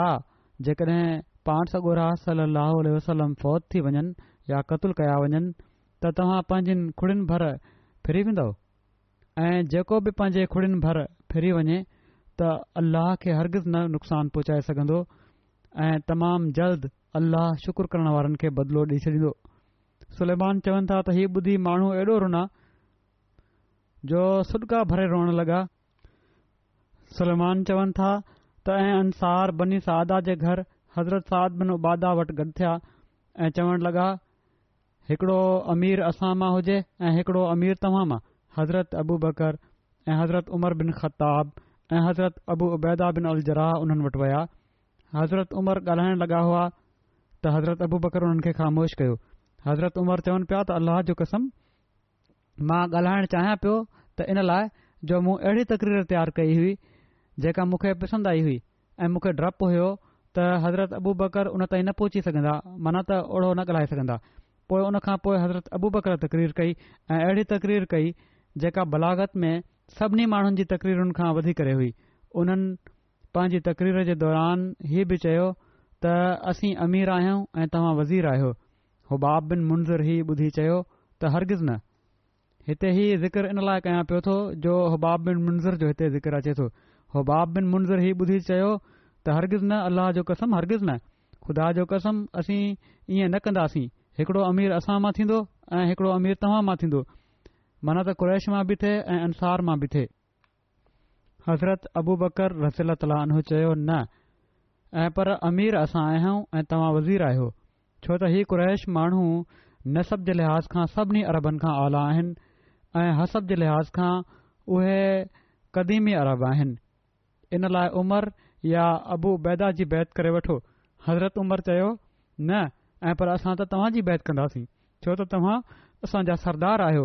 जेकॾहिं पाण सॻोरा सलाहु वसलम फ़ौत थी वञनि या क़तल कया वञनि त तव्हां पंहिंजनि खुड़ियुनि भर फिरी वेंदो ऐं जेको बि पंहिंजे खुड़ियुनि भर फिरी वञे त अल्लाह खे हरगिज़ नुक़सान पहुचाए सघंदो ऐं तमामु जल्द अलाह शुक्र करण वारनि खे बदिलो ॾेई छॾींदो सलमान चवनि था त हीउ ॿुधी माण्हू अहिड़ो रुना जो सुडका भरे रोइण लॻा सलमान चवनि था त ऐं अंसार बनी स जे हज़रत साद बिन उबादा वटि गद थिया ऐं चवणु लॻा हिकड़ो अमीर असां मां हुजे ऐं हिकिड़ो अमीर तव्हां मां हज़रत अबू बकर ऐं हज़रत उमर बिन ख़ताब ऐं हज़रत अबूबैदा बिनराह हुननि वटि विया हज़रत उमर ॻाल्हाइण लॻा हुआ त हज़रत अबू बकर हुननि खे ख़ामोश कयो हज़रत उमर चवनि पिया त अल्लाह जो कसम मां ॻाल्हाइणु चाहियां पियो त इन लाइ जो मूं अहिड़ी तक़रीर तयारु कई हुई जेका मूंखे पसंदि आई हुई ऐं मूंखे डपु हुयो त हज़रत अबू बकर उन ताईं न पहुची सघंदा माना त ओढ़ो न ॻाल्हाए सघंदा पोइ उन खां पोइ हज़रत अबू बकर तक़रीर कई ऐं अहिड़ी तकरीर कई जेका बलागत में सभिनी माण्हुनि जी तकरीरुनि खां वधी करे हुई उन्हनि पंहिंजी तकरीर जे दौरान हीअ बि चयो त असीं अमीर आहियूं ऐं तव्हां वज़ीर आहियो हुबाब बिन मुंज़र ही ॿुधी चयो त हरगिज़ु न हिते ई ज़िक्र इन लाइ कयां पियो थो जो हुबाब बिन मुंज़र जो हिते ज़िक्र अचे थो हुबाब बिन हीउ ॿुधी चयो त हरगिज़ न अलाह जो कसम हरगिज़ न ख़ुदा जो कसम असीं ईअं न कंदासीं हिकिड़ो अमीर असां मां थींदो ऐं हिकड़ो अमीर तव्हां मां थींदो माना त कुरैश मां बि थिए ऐं अंसार मां बि थिए हज़रत अबू बकर चयो न ऐं पर अमीर असां आहियूं ऐं तव्हां वज़ीर आहियो छो त हीउ कुरैश माण्हू नसब जे लिहाज़ खां सभिनी अरबनि खां आला आहिनि ऐं हसब जे लिहाज़ खां उहे क़दीमी अरब आहिनि इन लाइ उमर या अबू बैदा जी बैत करे वठो हज़रत उमिरि चयो न ऐं पर असां त तव्हां जी बैत कंदासीं छो त तव्हां असांजा सरदार आहियो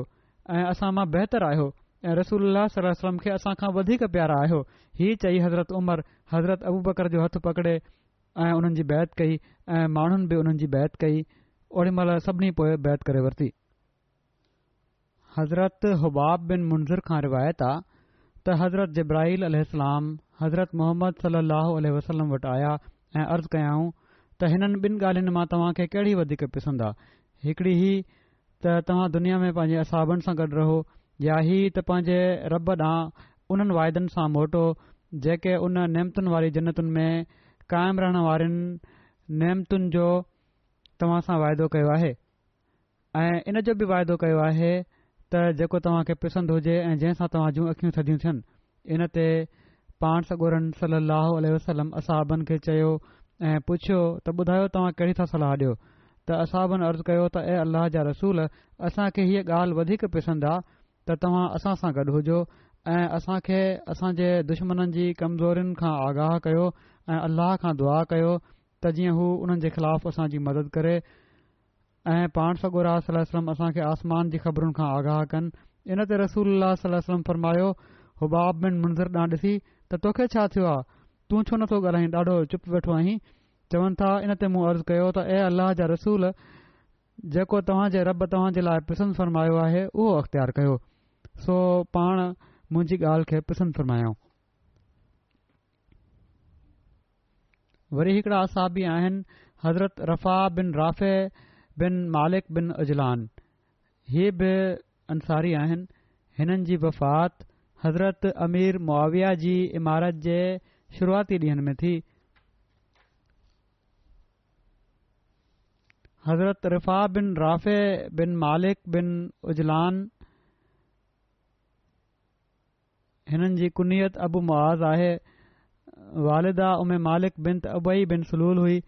ऐं असां मां बहितरु आहियो ऐं रसो अलम खे असांखां वधीक प्यारा आयो हीअ चई हज़रत उमरि हज़रत अबू बकर जो हथ पकिड़े ऐं उन्हनि जी बैत कई ऐं माण्हुनि बि उन्हनि जी बैत कई ओड़ी महिल सभिनी पोइ बैत करे वरिती हज़रत हुबाब बिन मुंज़ुर खां रिवायत आहे त हज़रत जब्राहिल अलाम हज़रत मोहम्मद सलाहु वसलम वटि आया ऐं अर्ज़ु कयाऊं त हिननि ॿिनि ॻाल्हियुनि मां तव्हां खे कहिड़ी वधीक पसंदि आहे हिकिड़ी ही त तव्हां दुनिया में पंहिंजे असाबनि सां गॾु रहो या ही त पंहिंजे रॿ ॾांहुं उन्हनि वाइदनि सां मोटो जेके उन नेमतुनि वारी जन्नतुनि में क़ाइमु रहण वारनि नेमतुनि जो तव्हां सां वाइदो कयो आहे ऐं इन जो बि वाइदो कयो आहे त जेको तव्हांखे पिसंदि हुजे ऐं जंहिं तव्हां जूं अखियूं थदियूं थियनि इन ते पाण सगोरन सली अलसलम असाबनि खे चयो ऐं पुछियो त ॿुधायो तव्हां कहिड़ी तां सलाह ॾियो त असाबनि अर्ज़ु कयो त ऐ अलाह जा रसूल असांखे हीअ ॻाल्हि वधीक पसंदि आहे त तव्हां असां सां गॾु हुजो ऐं असां खे असां दुश्मन जी कमज़ोरनि खां आगाह कयो ऐं अलाह खां दुआ कयो त जीअं हू जे ख़िलाफ़ असांजी मदद करे ऐं पाण सगोर वसलम असांखे आसमान जी ख़बरुनि खां आगाह कनि इन ते रसूल सलम फरमायो हुबाब बिन मन ॾांहुं ॾिसी त तोखे छा थियो आहे तूं छो नथो ॻाल्हाईं ॾाढो चुप वेठो आहीं चवनि था इन ते मूं अर्ज़ु कयो त ऐ अलाह जा रसूल जेको तव्हां जे रब तव्हांजे लाइ पसंदि फर्मायो आहे उहो अख़्तियार कयो सो पाण मुंहिंजी ॻाल्हि खे पसंदि फर्मायो वरी हिकिड़ा असाबी आहिनि हज़रत रफ़ा बिन राफ़े बिन मालिक बिन अजलान ही बि अंसारी आहिनि हिननि जी वफ़ात हज़रत अमीर मुआविया जी इमारत जे शुरूआती ॾींहंनि में थी हज़रत रिफ़ा बिन राफ़े बिन मालिक बिन उजलान हिननि जी ابو معاذ मुआ आहे वालिदा उमे मालिक बिन بن बिन सलूल हुई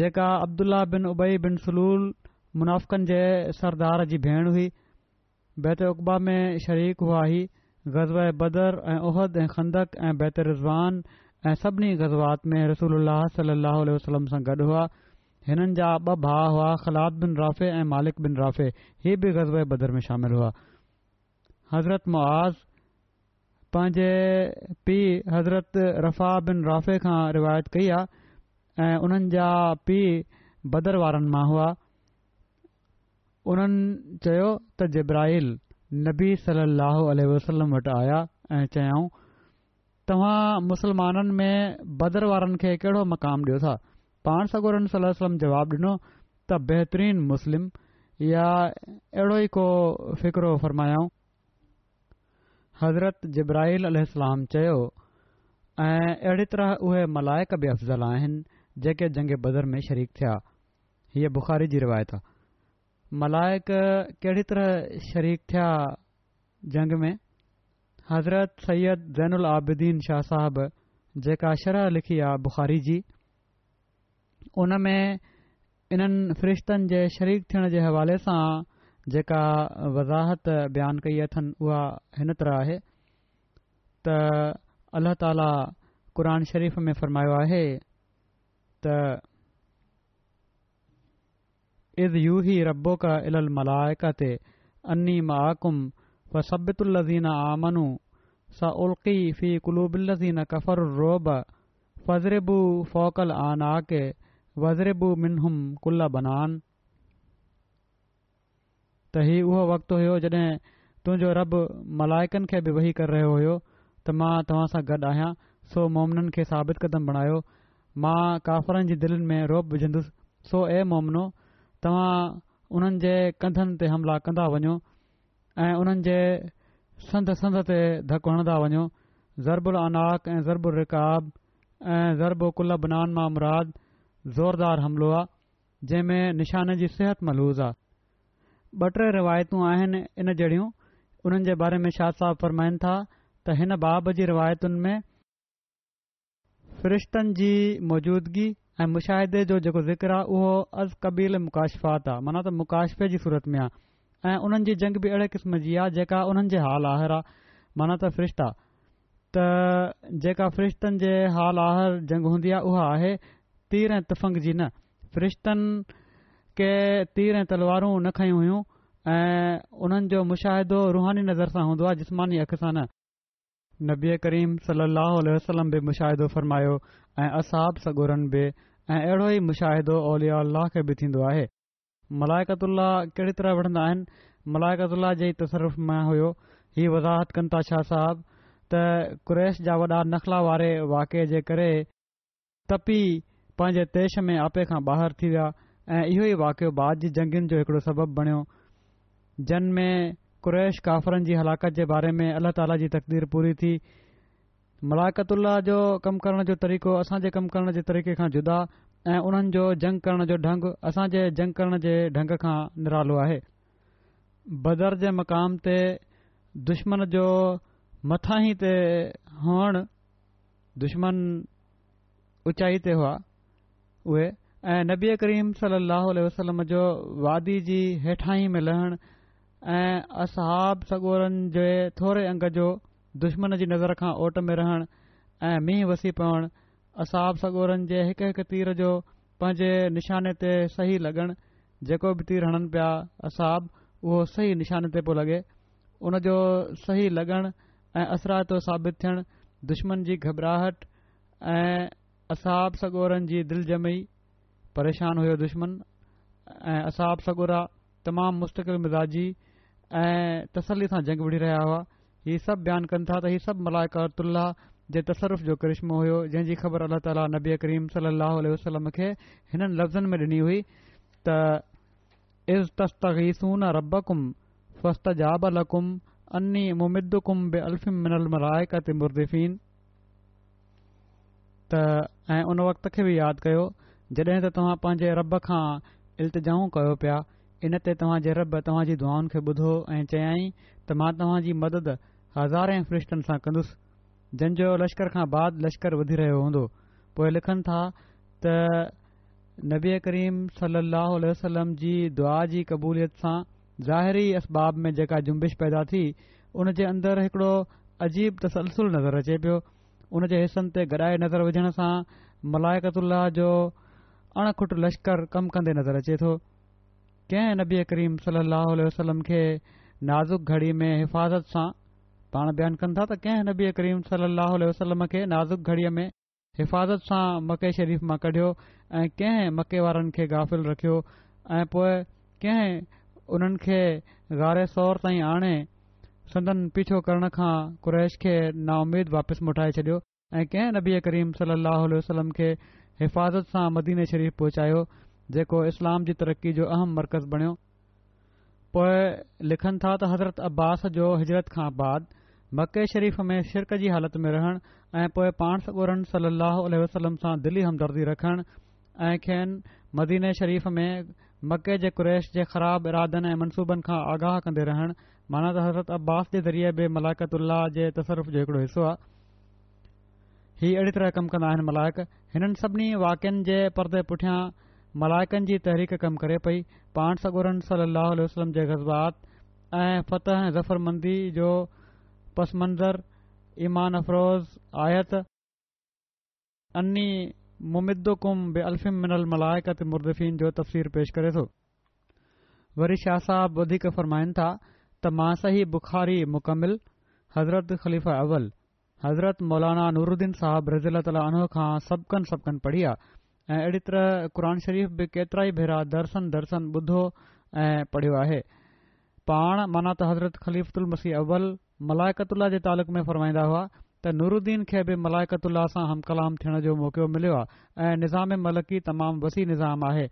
जेका अब्दुल्ल्ला बिन उबई बिन सलूल منافقن जे सरदार जी भेण हुई बतबा में शरीक हुआ ही ہی बदर ऐं उहद ऐं खंदक ऐं बैत रिज़वान ऐं सभिनी ग़ज़बात में रसूल सलाहु वसलम सां गॾु हुआ हिननि जा ॿ भाउ हुआ ख़लाद बिन राफ़े ऐं मालिक बिन राफ़े हीअ बि ग़ज़बा बदर में शामिल हुआ हज़रत मुआज़ पंहिंजे पीउ हज़रत रफ़ा बिन राफ़े खां रिवायत कई आहे ऐं उन्हनि जा पीउ बदर वारनि मां हुआ उन्हनि चयो त जिब्राहिल नबी वसलम वटि आया ऐं चयाऊं तव्हां मुसलमाननि में बदर वारनि खे कहिड़ो मक़ाम डि॒यो था पाण सलम जवाब डि॒नो त बेहतरीन मुस्लिम या अहिड़ो ई को फ़िक्रो फरमायाऊं हज़रत जिब्राहिलाम चयो ऐं अहिड़ी तरह उहे मलाइक बि अफ़ज़ल आहिनि जेके जंग बदर में शरीक थिया हीअ बुख़ारी जी रिवायत आहे मलाइक कहिड़ी तरह शरीक थिया जंग में हज़रत सैयद सैद आबिदीन शाह साहब जेका शरह लिखी आहे बुखारी जी उन में इन्हनि फ़रिश्तनि जे शरीक थियण जे हवाले सां जेका वज़ाहत बयानु कई अथनि उहा हिन तरह आहे त अल्ला ताला क़ शरीफ़ में फरमायो आहे त यू ही रबोतुल त ही उहो वक़्तु हुयो जॾहिं तुंहिंजो रब मलाइकनि खे बि वही करे रहियो हो त मां तव्हां सां गॾु आहियां सो मोमिनन खे साबित कदम बणायो मां काफ़रनि जे दिलनि में रोब विझंदुसि सो ए मोमनो तव्हां उन्हनि जे कंधनि ते हमिला कंदा वञो ऐं उन्हनि जे संद संद ते धकु हणंदा वञो ज़रबु अलनाक़ ऐं ज़रबु उलरक़ाब ऐं ज़रब कुल बनान मां मुमराद ज़ोरदारु हमिलो आहे जंहिं में निशान जी सिहत महूज़ आहे ॿ टे रिवायतूं आहिनि इन जहिड़ियूं उन्हनि जे बारे में शाह साहब फ़रमाइनि था त हिन बाब जी रिवायतुनि में फ़रिश्तनि जी मौजूदगी ऐं मुशाहिदे जो जेको ज़िक्र उहो अज़ कबील मुकाशफ़ात आहे माना त मुक़ाशफ़े जी सूरत में आहे ऐं उन्हनि जी जंग बि अहिड़े क़िस्म जी आहे जेका उन्हनि जे हाल आहर आहे माना त फ़रिश्ता त जेका फ़रिश्तनि जे हाल आहर जंग हूंदी आहे उहा आहे तीर ऐं तिफ़ जी न फ़रिश्तनि खे तीर ऐं तलवारूं न खयूं हुयूं ऐं उन्हनि जो मुशाहिदो रुहानी नज़र सां हूंदो आहे जिस्मानी हक़ सां न नबी करीम सली वसलम बि मुशाहिदो फ़र्मायो ऐं असाब सगुरनि बि ऐं अहिड़ो ई मुशाहिदोलिआ अल्लाह खे बि थींदो आहे मलायकतल्लाह कहिड़ी तरह वठंदा आहिनि मलायकतलाह जी तस्र्फ़ मां हुयो ही वज़ाहत कनि था छा साहबु त कुरैश जा वॾा नखला वारे वाके जे करे तपी पंहिंजे देश में आपे खां ॿाहिरि थी विया ऐं इहो ई वाक़ियो बाद जी जंगनि जो हिकिड़ो सबबु बणियो में कुरैश काफ़रनि जी हलाकत जे बारे में अलाह ताला जी तकदीर पूरी थी मलाकतल्ला जो कमु करण जो तरीक़ो असांजे कमु करण जे तरीक़े खां जुदा جدا उन्हनि जो जंग करण जो ढंग असांजे जंग करण जे ढंग खां निरालो आहे बदर जे मक़ाम ते दुश्मन जो मथां ई ते हुअण दुश्मन ऊचाई ते हुआ उहे ऐं नबी करीम सलाह वसलम وسلم جو जी हेठां ई में लहणु ऐं असहाब सगोरनि जे थोरे अंग जो दुश्मन जी नज़र खां ओट में रहणु ऐं मींहुं वसी पवणु असाबु सॻोरनि जे हिकु हिकु तीर जो पंहिंजे निशाने ते सही लॻणु जेको बि तीर हणनि पिया असाब उहो सही निशाने ते पियो लॻे उनजो सही लॻणु ऐं असराएतो साबित थियणु दुश्मन जी घबराहट ऐं असहाब सॻोरनि जी दिलि जमी परेशानु हुयो दुश्मन ऐं असाबु सॻोरा तमामु मुस्तक़ मिज़ाजी ऐं तसली सां जंग विढ़ी रहिया हुआ हीउ सभु बयानु कनि था त हीउ सभु मलाइका अर जे तसरफ जो करिश्मो हुयो जंहिंजी ख़बर अलबी वसलम खे हिननि लफ़्ज़नि में ॾिनी हुई मुन वक़्त खे बि यादि कयो जॾहिं त तव्हां पंहिंजे रब खां इल्तिजाऊं कयो पिया इन ते तव्हां जे रब तव्हां जी दुआनि खे ॿुधो ऐं चयाईं त मां तव्हां जी मदद हज़ारे फरिष्टनि सां कंदुसि जंहिंजो लश्कर खां बाद लश्कर वधी रहियो हूंदो पोएं लिखनि था त नबी करीम सली वसलम जी दुआ जी क़बूलियत सां ज़ाहिरी असबाब में जेका जुंबिश पैदा थी उन जे अंदर हिकड़ो अजीब तसलसुल नज़र अचे पियो उन जे हिसनि ते गॾाए नज़र विझण सां मलाइकतल्ल जो अणखुट लश्कर कम कंदे नज़र अचे थो कंहिं नबे करीम सलाहु उल वसलम खे नाज़ुक घड़ीअ में हिफ़ाज़त सां पाण बयानु कनि था त कंहिं नबी करीम सलाहु वसलम खे नाज़ुक घड़ीअ में हिफ़ाज़त सां मके शरीफ़ मां कढियो ऐं कंहिं मके वारनि खे गाफ़िल रखियो ऐं पोइ कंहिं उन्हनि खे गारे सौर ताईं आणे सदन पीछो करण खां कुरैश खे नाउमीद वापसि मोटाए छॾियो ऐं कंहिं नबी करीम सलाह वसलम खे हिफ़ाज़त सां मदीने शरीफ़ पहुचायो जेको इस्लाम जी तरक़ी जो अहम मर्कज़ बणियो पोए लिखनि था त हज़रत अब्बास जो हिजरत खां बाद मके शरीफ़ में शिरक जी हालत में रहण ऐं पोए पाण सरन वसलम सां दिली हमदर्दी रखणु ऐं खेनि मदीने शरीफ़ में मके जे कुरेश जे ख़राब इरादनि ऐं मनसूबनि खां आगाह कंदे रहण माना त हज़रत अब्बास जे ज़रिए बि मलाइकु उल्लाह जे तसरफ जो हिकड़ो हिसो आहे ही अहिड़ी तरह कमु कंदा आहिनि मलायक हिननि सभिनी वाक्यनि जे पर मलायकनि जी तहरीक कमु करे पई पाण सगुरन सली वसलम जे गज़ब्बात ऐं फतह ज़फरमंदी जो पस मंज़र ईमान अफ़रोज़ आयत अनी मुमिदुकुम बे अल्फ़िम मिनल मलायकत मुर्दफ़ीन जो तफ़सीर पेश करे थो वरी शाह साहब वधीक फ़रमाइनि था त सही बुखारी मुकमिल हज़रत ख़लीफ़ा अव्वल हज़रत मौलाना नूरद्दीन साहिब रिज़ल तालो खां सबकनि सबबनि पढ़ी आहे ऐं अहिड़ी तरह क़ुर शरीफ़ बि केतिरा ई भेरा दर्सन दर्सन ॿुधो ऐं पढ़ियो आहे पाण माना त हज़रत ख़लीफ़ुलमसी अव्वल मलायकतुल्ला जे तालुक़ में फ़र्माईंदा हुआ त नूरूद्दीन खे बि मलायकतुल्ला सां हमकलाम थियण जो मौक़ो मिलियो आहे ऐं निज़ाम मलिकी तमामु वसी निज़ामु आहे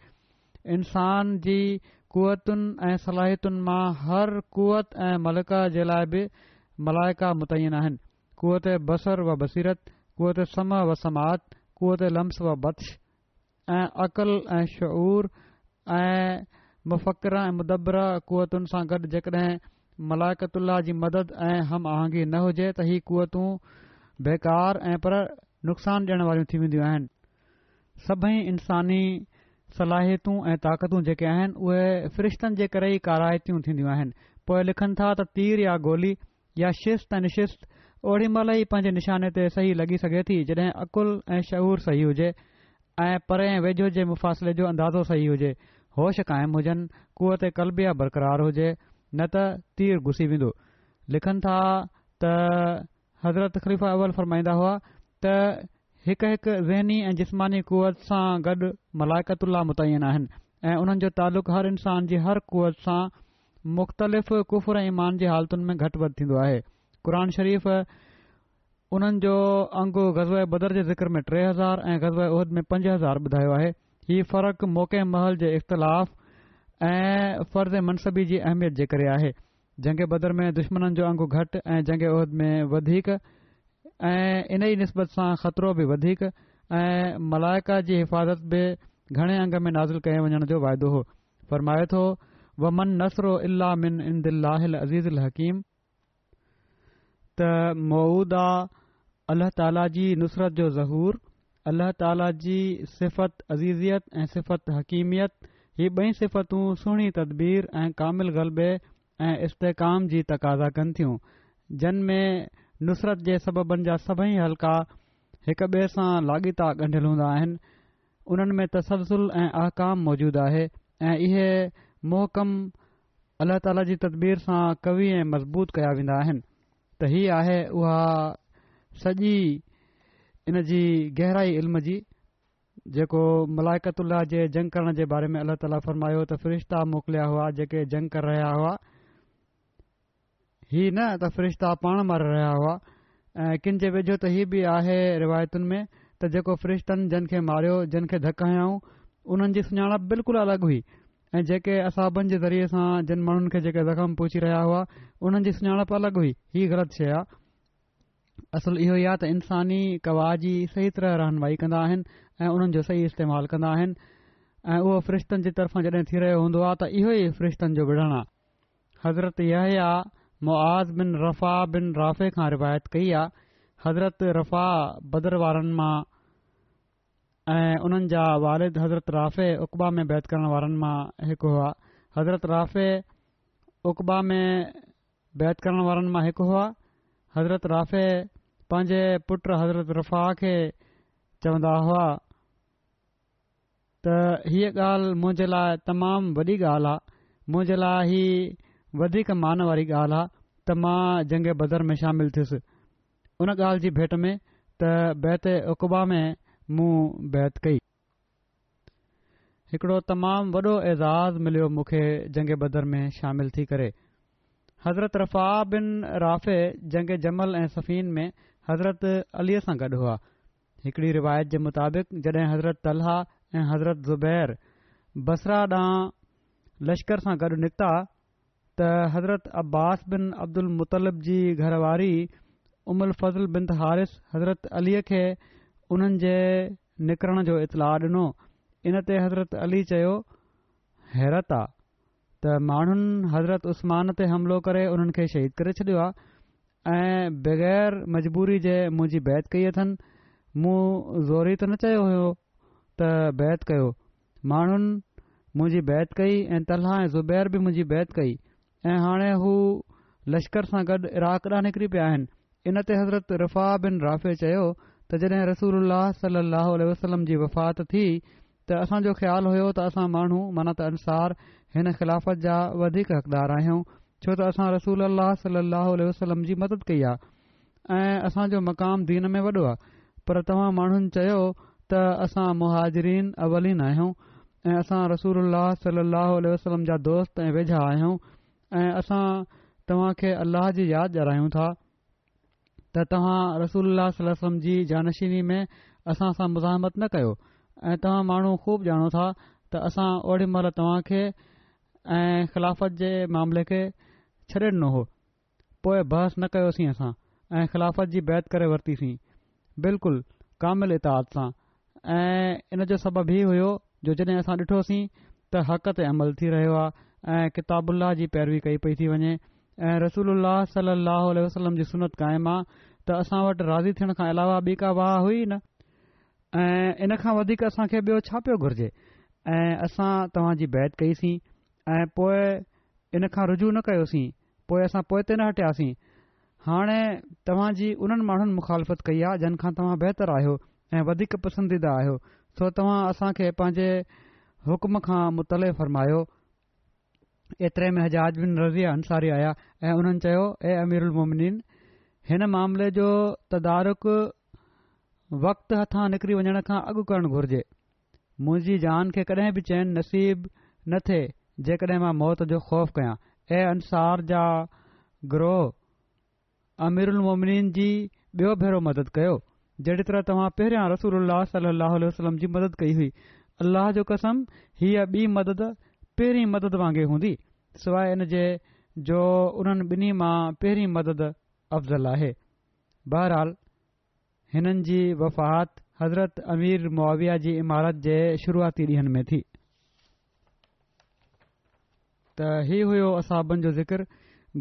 इन्सान जी क़वतुनि ऐं सलाहियतुनि मां हर कुवत ऐं मलिका जे लाइ बि मलाइका मुतैन आहिनि कुअत बसरु व बसीरत कुअत सम व समात कुअत लम्स व बद्श ऐं अक़ुल ऐं शूर ऐं मफ़क़्र ऐं मुदबर क़वतुनि सां गॾु जेकॾहिं मलाइकुल जी मदद ऐं हम आहंगी न हुजे त हीअ क़वतू बेकार ऐं पर नुक़सानु ॾियणु वारियूं थी वेंदियूं आहिनि सभई इंसानी सलाहियतूं ऐं ताक़तू जेके आहिनि उहे फरिश्तनि जे करे ई कारहतियूं थींदियूं आहिनि पोइ लिखनि था त तीर या गोली या शिस्त ऐं निशिश्त ओड़ी महिल ई पंहिंजे निशाने ते सही लॻी सघे थी जॾहिं अक़ुलु ऐं शूर सही हुजे ऐं परे वेझो जे मुफ़ासिले जो अंदाज़ो सही हुजे होश क़ाइमु हुजनि कुवत कल्ब या बरक़रारु हुजे न त तीर घुसी वेंदो लिखनि था त हज़रत ख़रीफ़ अव्वल फरमाईंदा हुआ त हिकु हिकु ज़हनी ऐं जिस्मानी क़वत सां गॾु मलाइकुल मुतन आहिनि ऐं उन्हनि जो तालुक़ु हर इंसान जी हर क़वत सां मुख़्तलिफ़ कुफ़र ऐं मान जी हालतुनि में घटि वधि थींदो आहे क़ुर शरीफ़ उन्हनि जो अंगु ग़ज़ बदर जे ज़िक्र में टे हज़ार ऐं ग़ज़ उहिद में पंज हज़ार ॿुधायो आहे हीअ फ़र्क़ु मौक़े महल जे इख़्तिलाफ़ ऐं फर्ज़ मनसबी जी अहमियत जे करे आहे जंगे बदर में दुश्मन जो अंगु घटि ऐं जंग उहिद में ऐं इन ई निसबत सां ख़तरो बि वधीक ऐं मलाइका जी हिफ़ाज़त बि घणे अंग में नाज़िल कय वञण जो वाइदो हो फ़र्माए थो वन नसरो इलाह मिना अज़ीज़ल हकीम त अल्लाह ताला जी नुसरत जो ज़हूर अल्लाह ताला जी सिफ़त अज़ीज़ियत ऐं सिफ़त हकीमियत ही ॿई सिफ़तूं सुहिणी तदबीर ऐं कामिल ग़लबे ऐं इस्तेकाम जी तक़ाज़ा कनि थियूं में नुसरत जे सबबनि जा सभई हल्का हिक ॿिए सां लाॻीता ॻंढियल हूंदा आहिनि उन्हनि में तसल्सुल ऐं आकाम मौजूदु आहे ऐं इहे मोहकम अल्लाह ताला जी तदबीर सां कवि ऐं मज़बूत कया वेंदा आहिनि त हीअ आहे उहा सॼी इनजी गहराई इल्म जी जेको मलाइकतल्ला जे जंग करण जे बारे में अल्ला ताला फरमायो त फ़रिश्ता मोकिलिया हुआ जेके जंग कर रहिया हुआ हीउ न त फ़रिश्ता पाण मारे रहिया हुआ ऐं किन जे वेझो त हीउ बि आहे रिवायतुनि में त जेको फ़रिश्तनि जिन खे मारियो जिन खे धकायऊं उन्हनि जी सुञाणप बिल्कुलु अलॻि हुई ऐं जेके असाबनि जे ज़रिये सां जिन माण्हुनि खे जेके ज़ख़्म पहुची रहिया हुआ उन्हनि जी सुञाणप अलॻि हुई हीअ ग़लति शइ आहे असुलु इहो ई आहे त इन्सानी क़वाच ई सही तरह रहनुमाई कंदा आहिनि ऐ उन्हनि जो सही इस्तेमालु कंदा आहिनि ऐ उहो फ़रिश्तनि जी तरफ़ां जॾहिं थी रहियो हूंदो आहे त इहो ई फ़रिश्तनि जो विढ़णु आहे हज़रत इहा मुआज़ बिन रफ़ा बिन राफ़े खां रिवायत कई आहे हज़रत रफ़ा बदर वारनि मां ऐं उन्हनि जा वारिद हज़रत राफ़े उकबा में बैत करण वारनि मां हिकु हुआ हज़रत राफ़े उकबा में बैत करण वारनि मां हिकु हुआ हज़रत राफ़े पंहिंजे पुटु हज़रत रफ़ा खे चवंदा हुआ त हीअ ॻाल्हि मुंहिंजे लाइ तमामु वॾी ॻाल्हि आहे मुंहिंजे लाइ ही वधीक मान वारी ॻाल्हि आहे त मां जंगे बदर में शामिल थियुसि उन ॻाल्हि जी भेट में त बैत अकबा में मूं बैत कई हिकिड़ो तमामु वॾो एज़ाज़ मिलियो मूंखे जंगे बदर में शामिलु थी करे हज़रत रफ़ा बिन राफ़े जंगे जमल ऐं सफ़ीन में हज़रत अलीअ सां गॾु हुआ हिकड़ी रिवायत जे मुताबिक़ जॾहिं हज़रत तलह ऐं हज़रत ज़ुबैर बसरा ॾांहुं लश्कर सां गॾु निकिता त हज़रत अब्बास बिन अब्दुल मुतलब जी घरवारी उमल फज़ल बिन हारिस हज़रत अलीअ खे उन्हनि जे निकिरण जो इतलाह डि॒नो इन ते हज़रत अली चयो हैरत आहे त माण्हुनि हज़रत उस्मान ते हमिलो करे उन्हनि खे शहीद करे आहे ऐं बगैर मजबूरी जे मुंहिंजी बैत कई अथनि मूं ज़ोरी त न चयो हुयो त बैत कयो माण्हुनि मुंझी बैत कई ऐं तलहा ऐं ज़ुबैर बि मुंहिंजी बैत कई ऐं हाणे हू लश्कर सां गॾु इराक ॾांहुं निकिरी पिया आहिनि इन ते हज़रत रफ़ा बिन राफ़े चयो त जडे रसूल सली वसलम जी वफ़ात थी त असांजो ख़्यालु हुयो त असां माण्हू मनत अंसार हिन ख़िलाफ़त जा वधीक हक़दार आहियूं छो त असां रसूल अलाह सलाहु उल्ह वलम जी मदद कई आहे ऐं असांजो मक़ामु दीन में वॾो आहे पर तव्हां माण्हुनि चयो त असां महाजरीन अवलीन आहियूं ऐं असां रसूल अलाह वलम जा दोस्त ऐं वेझा आहियूं ऐं असां तव्हांखे अलाह जी यादि जारायूं था त तव्हां रसूल सलम जी जानशीनी में असां सां मुज़ाहिमत न कयो ऐं तव्हां माण्हू ख़ूब ॼाणो था त असां ओॾी महिल तव्हांखे ऐं ख़िलाफ़त जे मामले खे छॾे ॾिनो हो पोइ बहस न कयोसीं असां ऐं ख़िलाफ़त जी बैत करे वरितीसीं बिल्कुलु कामिल इताद सां ऐं इन जो सबब ई हुयो जो जॾहिं असां ॾिठोसीं त हक़ ते अमल थी रहियो आहे ऐं किताबुल्ला जी पैरवी कई पई थी वञे ऐं रसूल सलाहु वसलम जी सुनत क़ाइमु आहे त असां वटि राज़ी थियण खां अलावा ॿी का वाह हुई न ऐं इन खां वधीक असां ॿियो छा पियो घुर्जे ऐं असां बैत कईसीं ऐं पोइ इन खां रुजू न कयोसीं पोइ असां पोइ ते न हटियासीं हाणे तव्हां जी उन्हनि माण्हुनि मुख़ालिफ़त कई आहे जंहिंखां तव्हां बहितरु आहियो ऐं वधीक पसंदीदा आहियो सो तव्हां असां खे पंहिंजे हुकम खां मुतल फ़रमायो एतिरे में हजाज़ बिन रज़िया अंसारी आया ऐं उन्हनि चयो ए आमीरुमोमिन हिन मामले जो तदारक वक़्त हथां निकिरी वञण खां अॻु करणु घुर्जे मुंहिंजी जान खे कॾहिं बि चयनि नसीबु न थिए जेकॾहिं मां मौत जो ख़ौफ़ कयां ऐं अंसार जा ग्रोह अमिरोमिन जी ॿियो भेरो मदद कयो जहिड़ी तरह तव्हां पहिरियां रसूल सलाहु वसलम जी मदद कई हुई अल्लाह जो कसम हीअ ॿी मदद पहिरीं मदद वांगुरु हूंदी सवाइ इन जे जो उन्हनि ॿिन्ही मां पहिरीं मदद अफ़ज़ल आहे बहरहाल हिननि जी वफ़ात हज़रत अमीर मुआविया जी इमारत जे शुरुआती ॾींहंनि में थी त हीउ हुयो असाबन जो ज़िक्र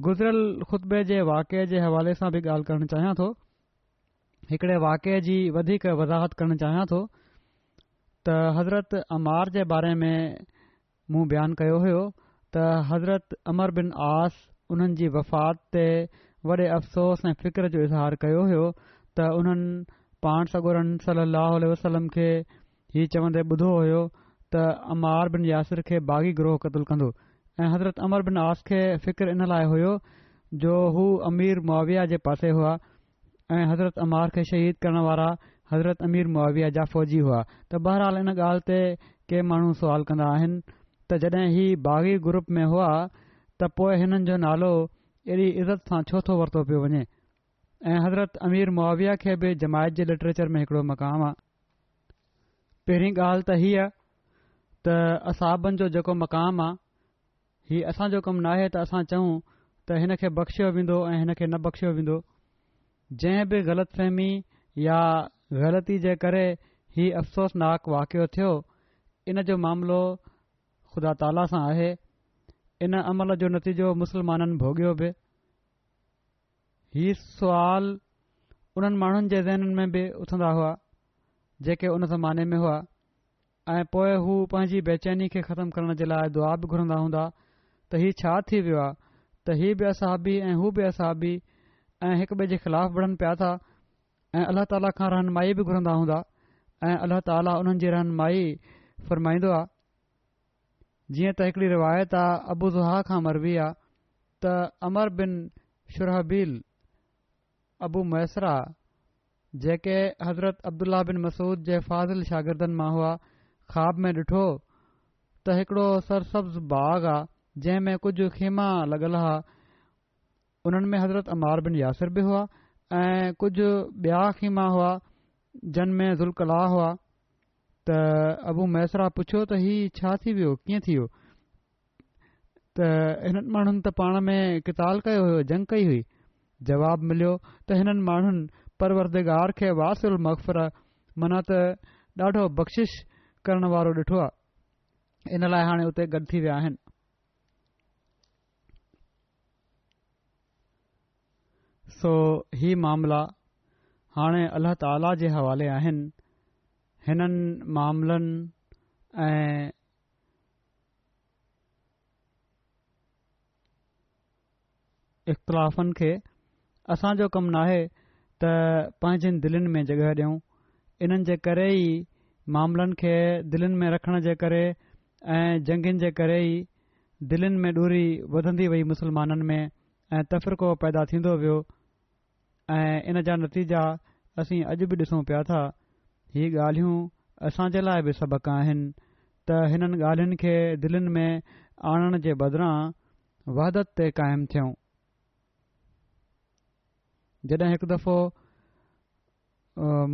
गुज़िरियल ख़ुतबे जे वाकिए जे हवाले सां बि ॻाल्हि करण चाहियां थो हिकड़े वाकिए जी वधीक वज़ाहत करणु चाहियां थो त हज़रत अमार जे बारे में मुंहुं बयानु कयो हुयो त हज़रत अमर बिन आस उन्हनि जी वफ़ात ते वॾे अफ़सोस ऐं फ़िक्र जो इज़हार कयो हुयो त उन्हनि पाण सगोरन सल वसलम खे हीउ चवंदे ॿुधो हुयो त अमार बिन यासिर खे बाग़ी ग्रोह कतल कंदो ऐं हज़रत अमर बिन आस खे फ़िक्र इन लाइ हुओ जो हू अमीर मुआविया जे पासे हुआ ऐं हज़रत अमार खे शहीद करण वारा हज़रत अमीर मुआविया जा फ़ौजी हुआ त बहरहाल इन ॻाल्हि ते के माण्हू सुवाल कंदा आहिनि त जॾहिं इहे बाग़ी ग्रुप में हुआ त पोइ हिननि जो नालो अहिड़ी इज़त सां छो थो वरितो पियो वञे ऐं हज़रत अमीर मुआविया खे बि जमायत जे लिटरेचर में हिकिड़ो मक़ाम आहे पहिरीं ॻाल्हि त हीअ त असाबनि जो जेको मक़ामु आहे हीअ असांजो कम न आहे त असां चऊं त हिन खे बख़्शियो वेंदो ऐं हिन खे न बख़्शियो वेंदो जंहिं बि ग़लति फ़हमी या ग़लती जे करे हीउ अफ़सोसनाकु वाक़िअ थियो इन जो मामिलो ख़ुदा ताला सां आहे इन अमल जो नतीजो मुसलमाननि भोॻियो बि ही सुवाल उन्हनि माण्हुनि जे ज़हननि में बि उथंदा हुआ जेके उन ज़माने में हुआ ऐं पोए हू पंहिंजी बेचैनी खे ख़तमु करण जे लाइ दुआ बि घुरंदा हूंदा त हीउ छा थी वियो आहे त हीअ बि असाबी ऐं हू बि असाबी ऐं हिकु ॿिए जे ख़िलाफ़ु वणनि पिया था ऐं अलाह ताला खां रहनमाई बि घुरंदा हूंदा ऐं अल्लाह ताला उन्हनि जी रहनुमाई फ़रमाईंदो आहे जीअं त हिकड़ी रिवायत आहे अबू ज़ुहा खां मरबी आहे त अमर बिन शुरहबील अबू मैसरा जेके हज़रत अब्दुल्ला बिन मसूद जे फाज़िल शागिर्दनि मां हुआ ख़्वाब में ॾिठो त हिकड़ो सरसब्ज़ बाग आहे जंहिं में कुझ ख़ैमा लॻल हा उन्हनि में हज़रत अमार बिन यासिर बि हुआ ऐं कुझु बया ख़ैमा हुआ में ज़ुल्कला हुआ त अबू मैसरा पुछियो त ही छा थी वियो कीअं थी वियो त हिननि माण्हुनि त पाण में कताल कयो हो जंग कई हुई जवाब मिलियो त हिननि माण्हुनि परवरदेगार खे वासल मक़फ़र मना त ॾाढो बख़्शिश करण वारो ॾिठो आहे इन लाइ हाणे उते गॾु थी विया आहिनि सो ही मामल हाणे अलाह त हवाले आहिनि हिननि मामलनि ऐं इख़िलाफ़नि खे असांजो कमु नाहे त पंहिंजनि दिलनि में जॻह ॾियूं इन्हनि जे करे ई मामलनि खे दिलनि में रखण जे करे ऐं जंगनि जे करे ई दिलनि में दूरी वधंदी वई मुस्लमाननि में ऐं पैदा थींदो वियो ऐं इन जा नतीजा असीं अॼु बि ॾिसूं पिया था हीअ ॻाल्हियूं असांजे लाइ बि सबक़ु आहिनि त हिननि ॻाल्हियुनि खे दिलनि में आणण जे बदिरां वादत ते क़ाइमु थियूं जॾहिं हिकु दफ़ो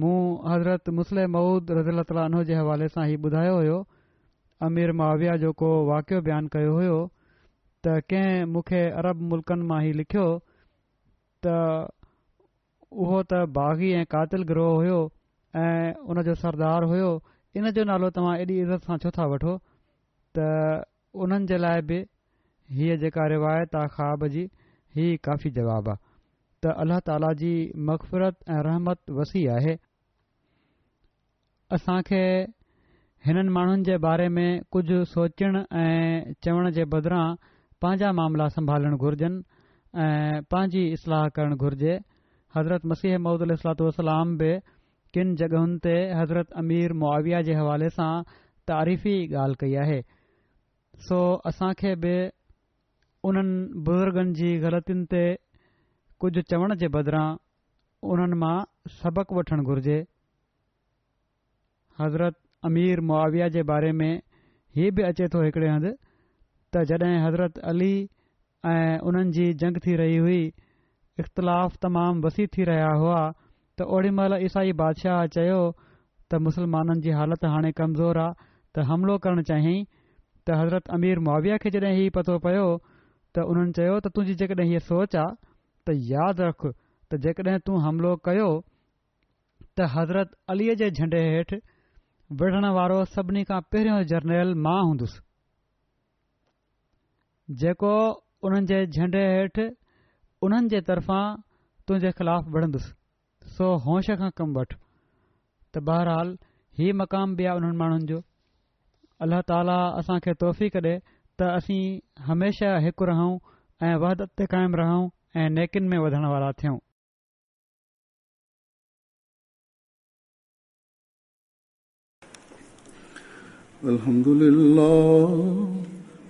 मूं हज़रत मुस्सल महुूद रज़ील तालीन जे हवाले सां ई ॿुधायो हुयो अमीर मावविया जेको वाकियो बयानु कयो हुयो त कंहिं मूंखे अरब मुल्कनि मां ई लिखियो त उहो त बाग़ी ऐं कातिल गिरह हुयो ऐं उन जो सरदार हुयो इन जो नालो तव्हां एॾी इज़त सां छो था वठो त उन्हनि जे लाइ बि हीअ जेका रिवायत आहे ख़्वाब जी हीउ काफ़ी जवाबु आहे त अल्लाह ताला जी मखफ़रत ऐं रहमत वसी आहे असांखे हिननि माण्हुनि जे बारे में कुझु सोचण ऐं चवण जे बदिरां पंहिंजा मामला संभालणु घुर्जनि ऐं पंहिंजी इस्लाह करणु घुर्जे हज़रत मसीह महूद अलातलाम बि किन जॻहुनि ते हज़रत अमीर मआविया जे हवाले सां तारीफ़ी ॻाल्हि कई आहे सो असांखे बि उन्हनि बुज़ुर्गनि जी ग़लतियुनि ते कुझु चवण जे बदिरां उन्हनि मां सबक़ु वठणु घुर्जे हज़रत अमीर मुआविया जे बारे में हीअ बि अचे थो हिकिड़े हंधि त जॾहिं हज़रत अली ऐं उन्हनि जी जंग थी रही हुई इख़्तिलाफ़ तमामु वसी थी रहिया हुआ त ओॾी महिल ईसाई बादशाह चयो त मुसलमाननि जी हालति हाणे कमज़ोर आहे त हमिलो करणु चाहियांईं त हज़रत अमीर मावविया खे जॾहिं हीउ पतो पियो त हुननि चयो त तुंहिंजी जेकॾहिं हीअ सोच आहे त यादि रख त जेकॾहिं तू हमिलो कयो त हज़रत अलीअ जे झंडे हेठि विढ़ण वारो सभिनी खां पहिरियों जर्नरल मां हूंदुसि जेको उन्हनि जे झंडे हेठि उन्हनि जे तर्फ़ां तुंहिंजे ख़िलाफ़ु सो होश खां कमु वठ त बहरहाल हीउ मक़ाम बि आहे उन्हनि माण्हुनि जो अलाह ताला असांखे तोहफ़ी कढे त असीं हमेशह हिकु रहूं ऐं वहदत ते क़ाइमु रहूं ऐं नेकिन में वधण वारा थियूं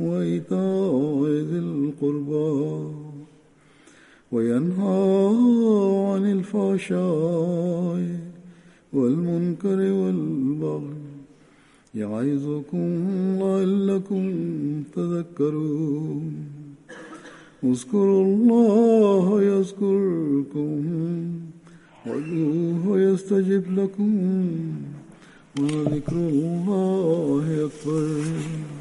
وإيتاء ذي القربى وينهى عن الفحشاء والمنكر والبغي يعظكم لعلكم تذكرون اذكروا الله يذكركم وادعوه يستجب لكم وذكر الله أكبر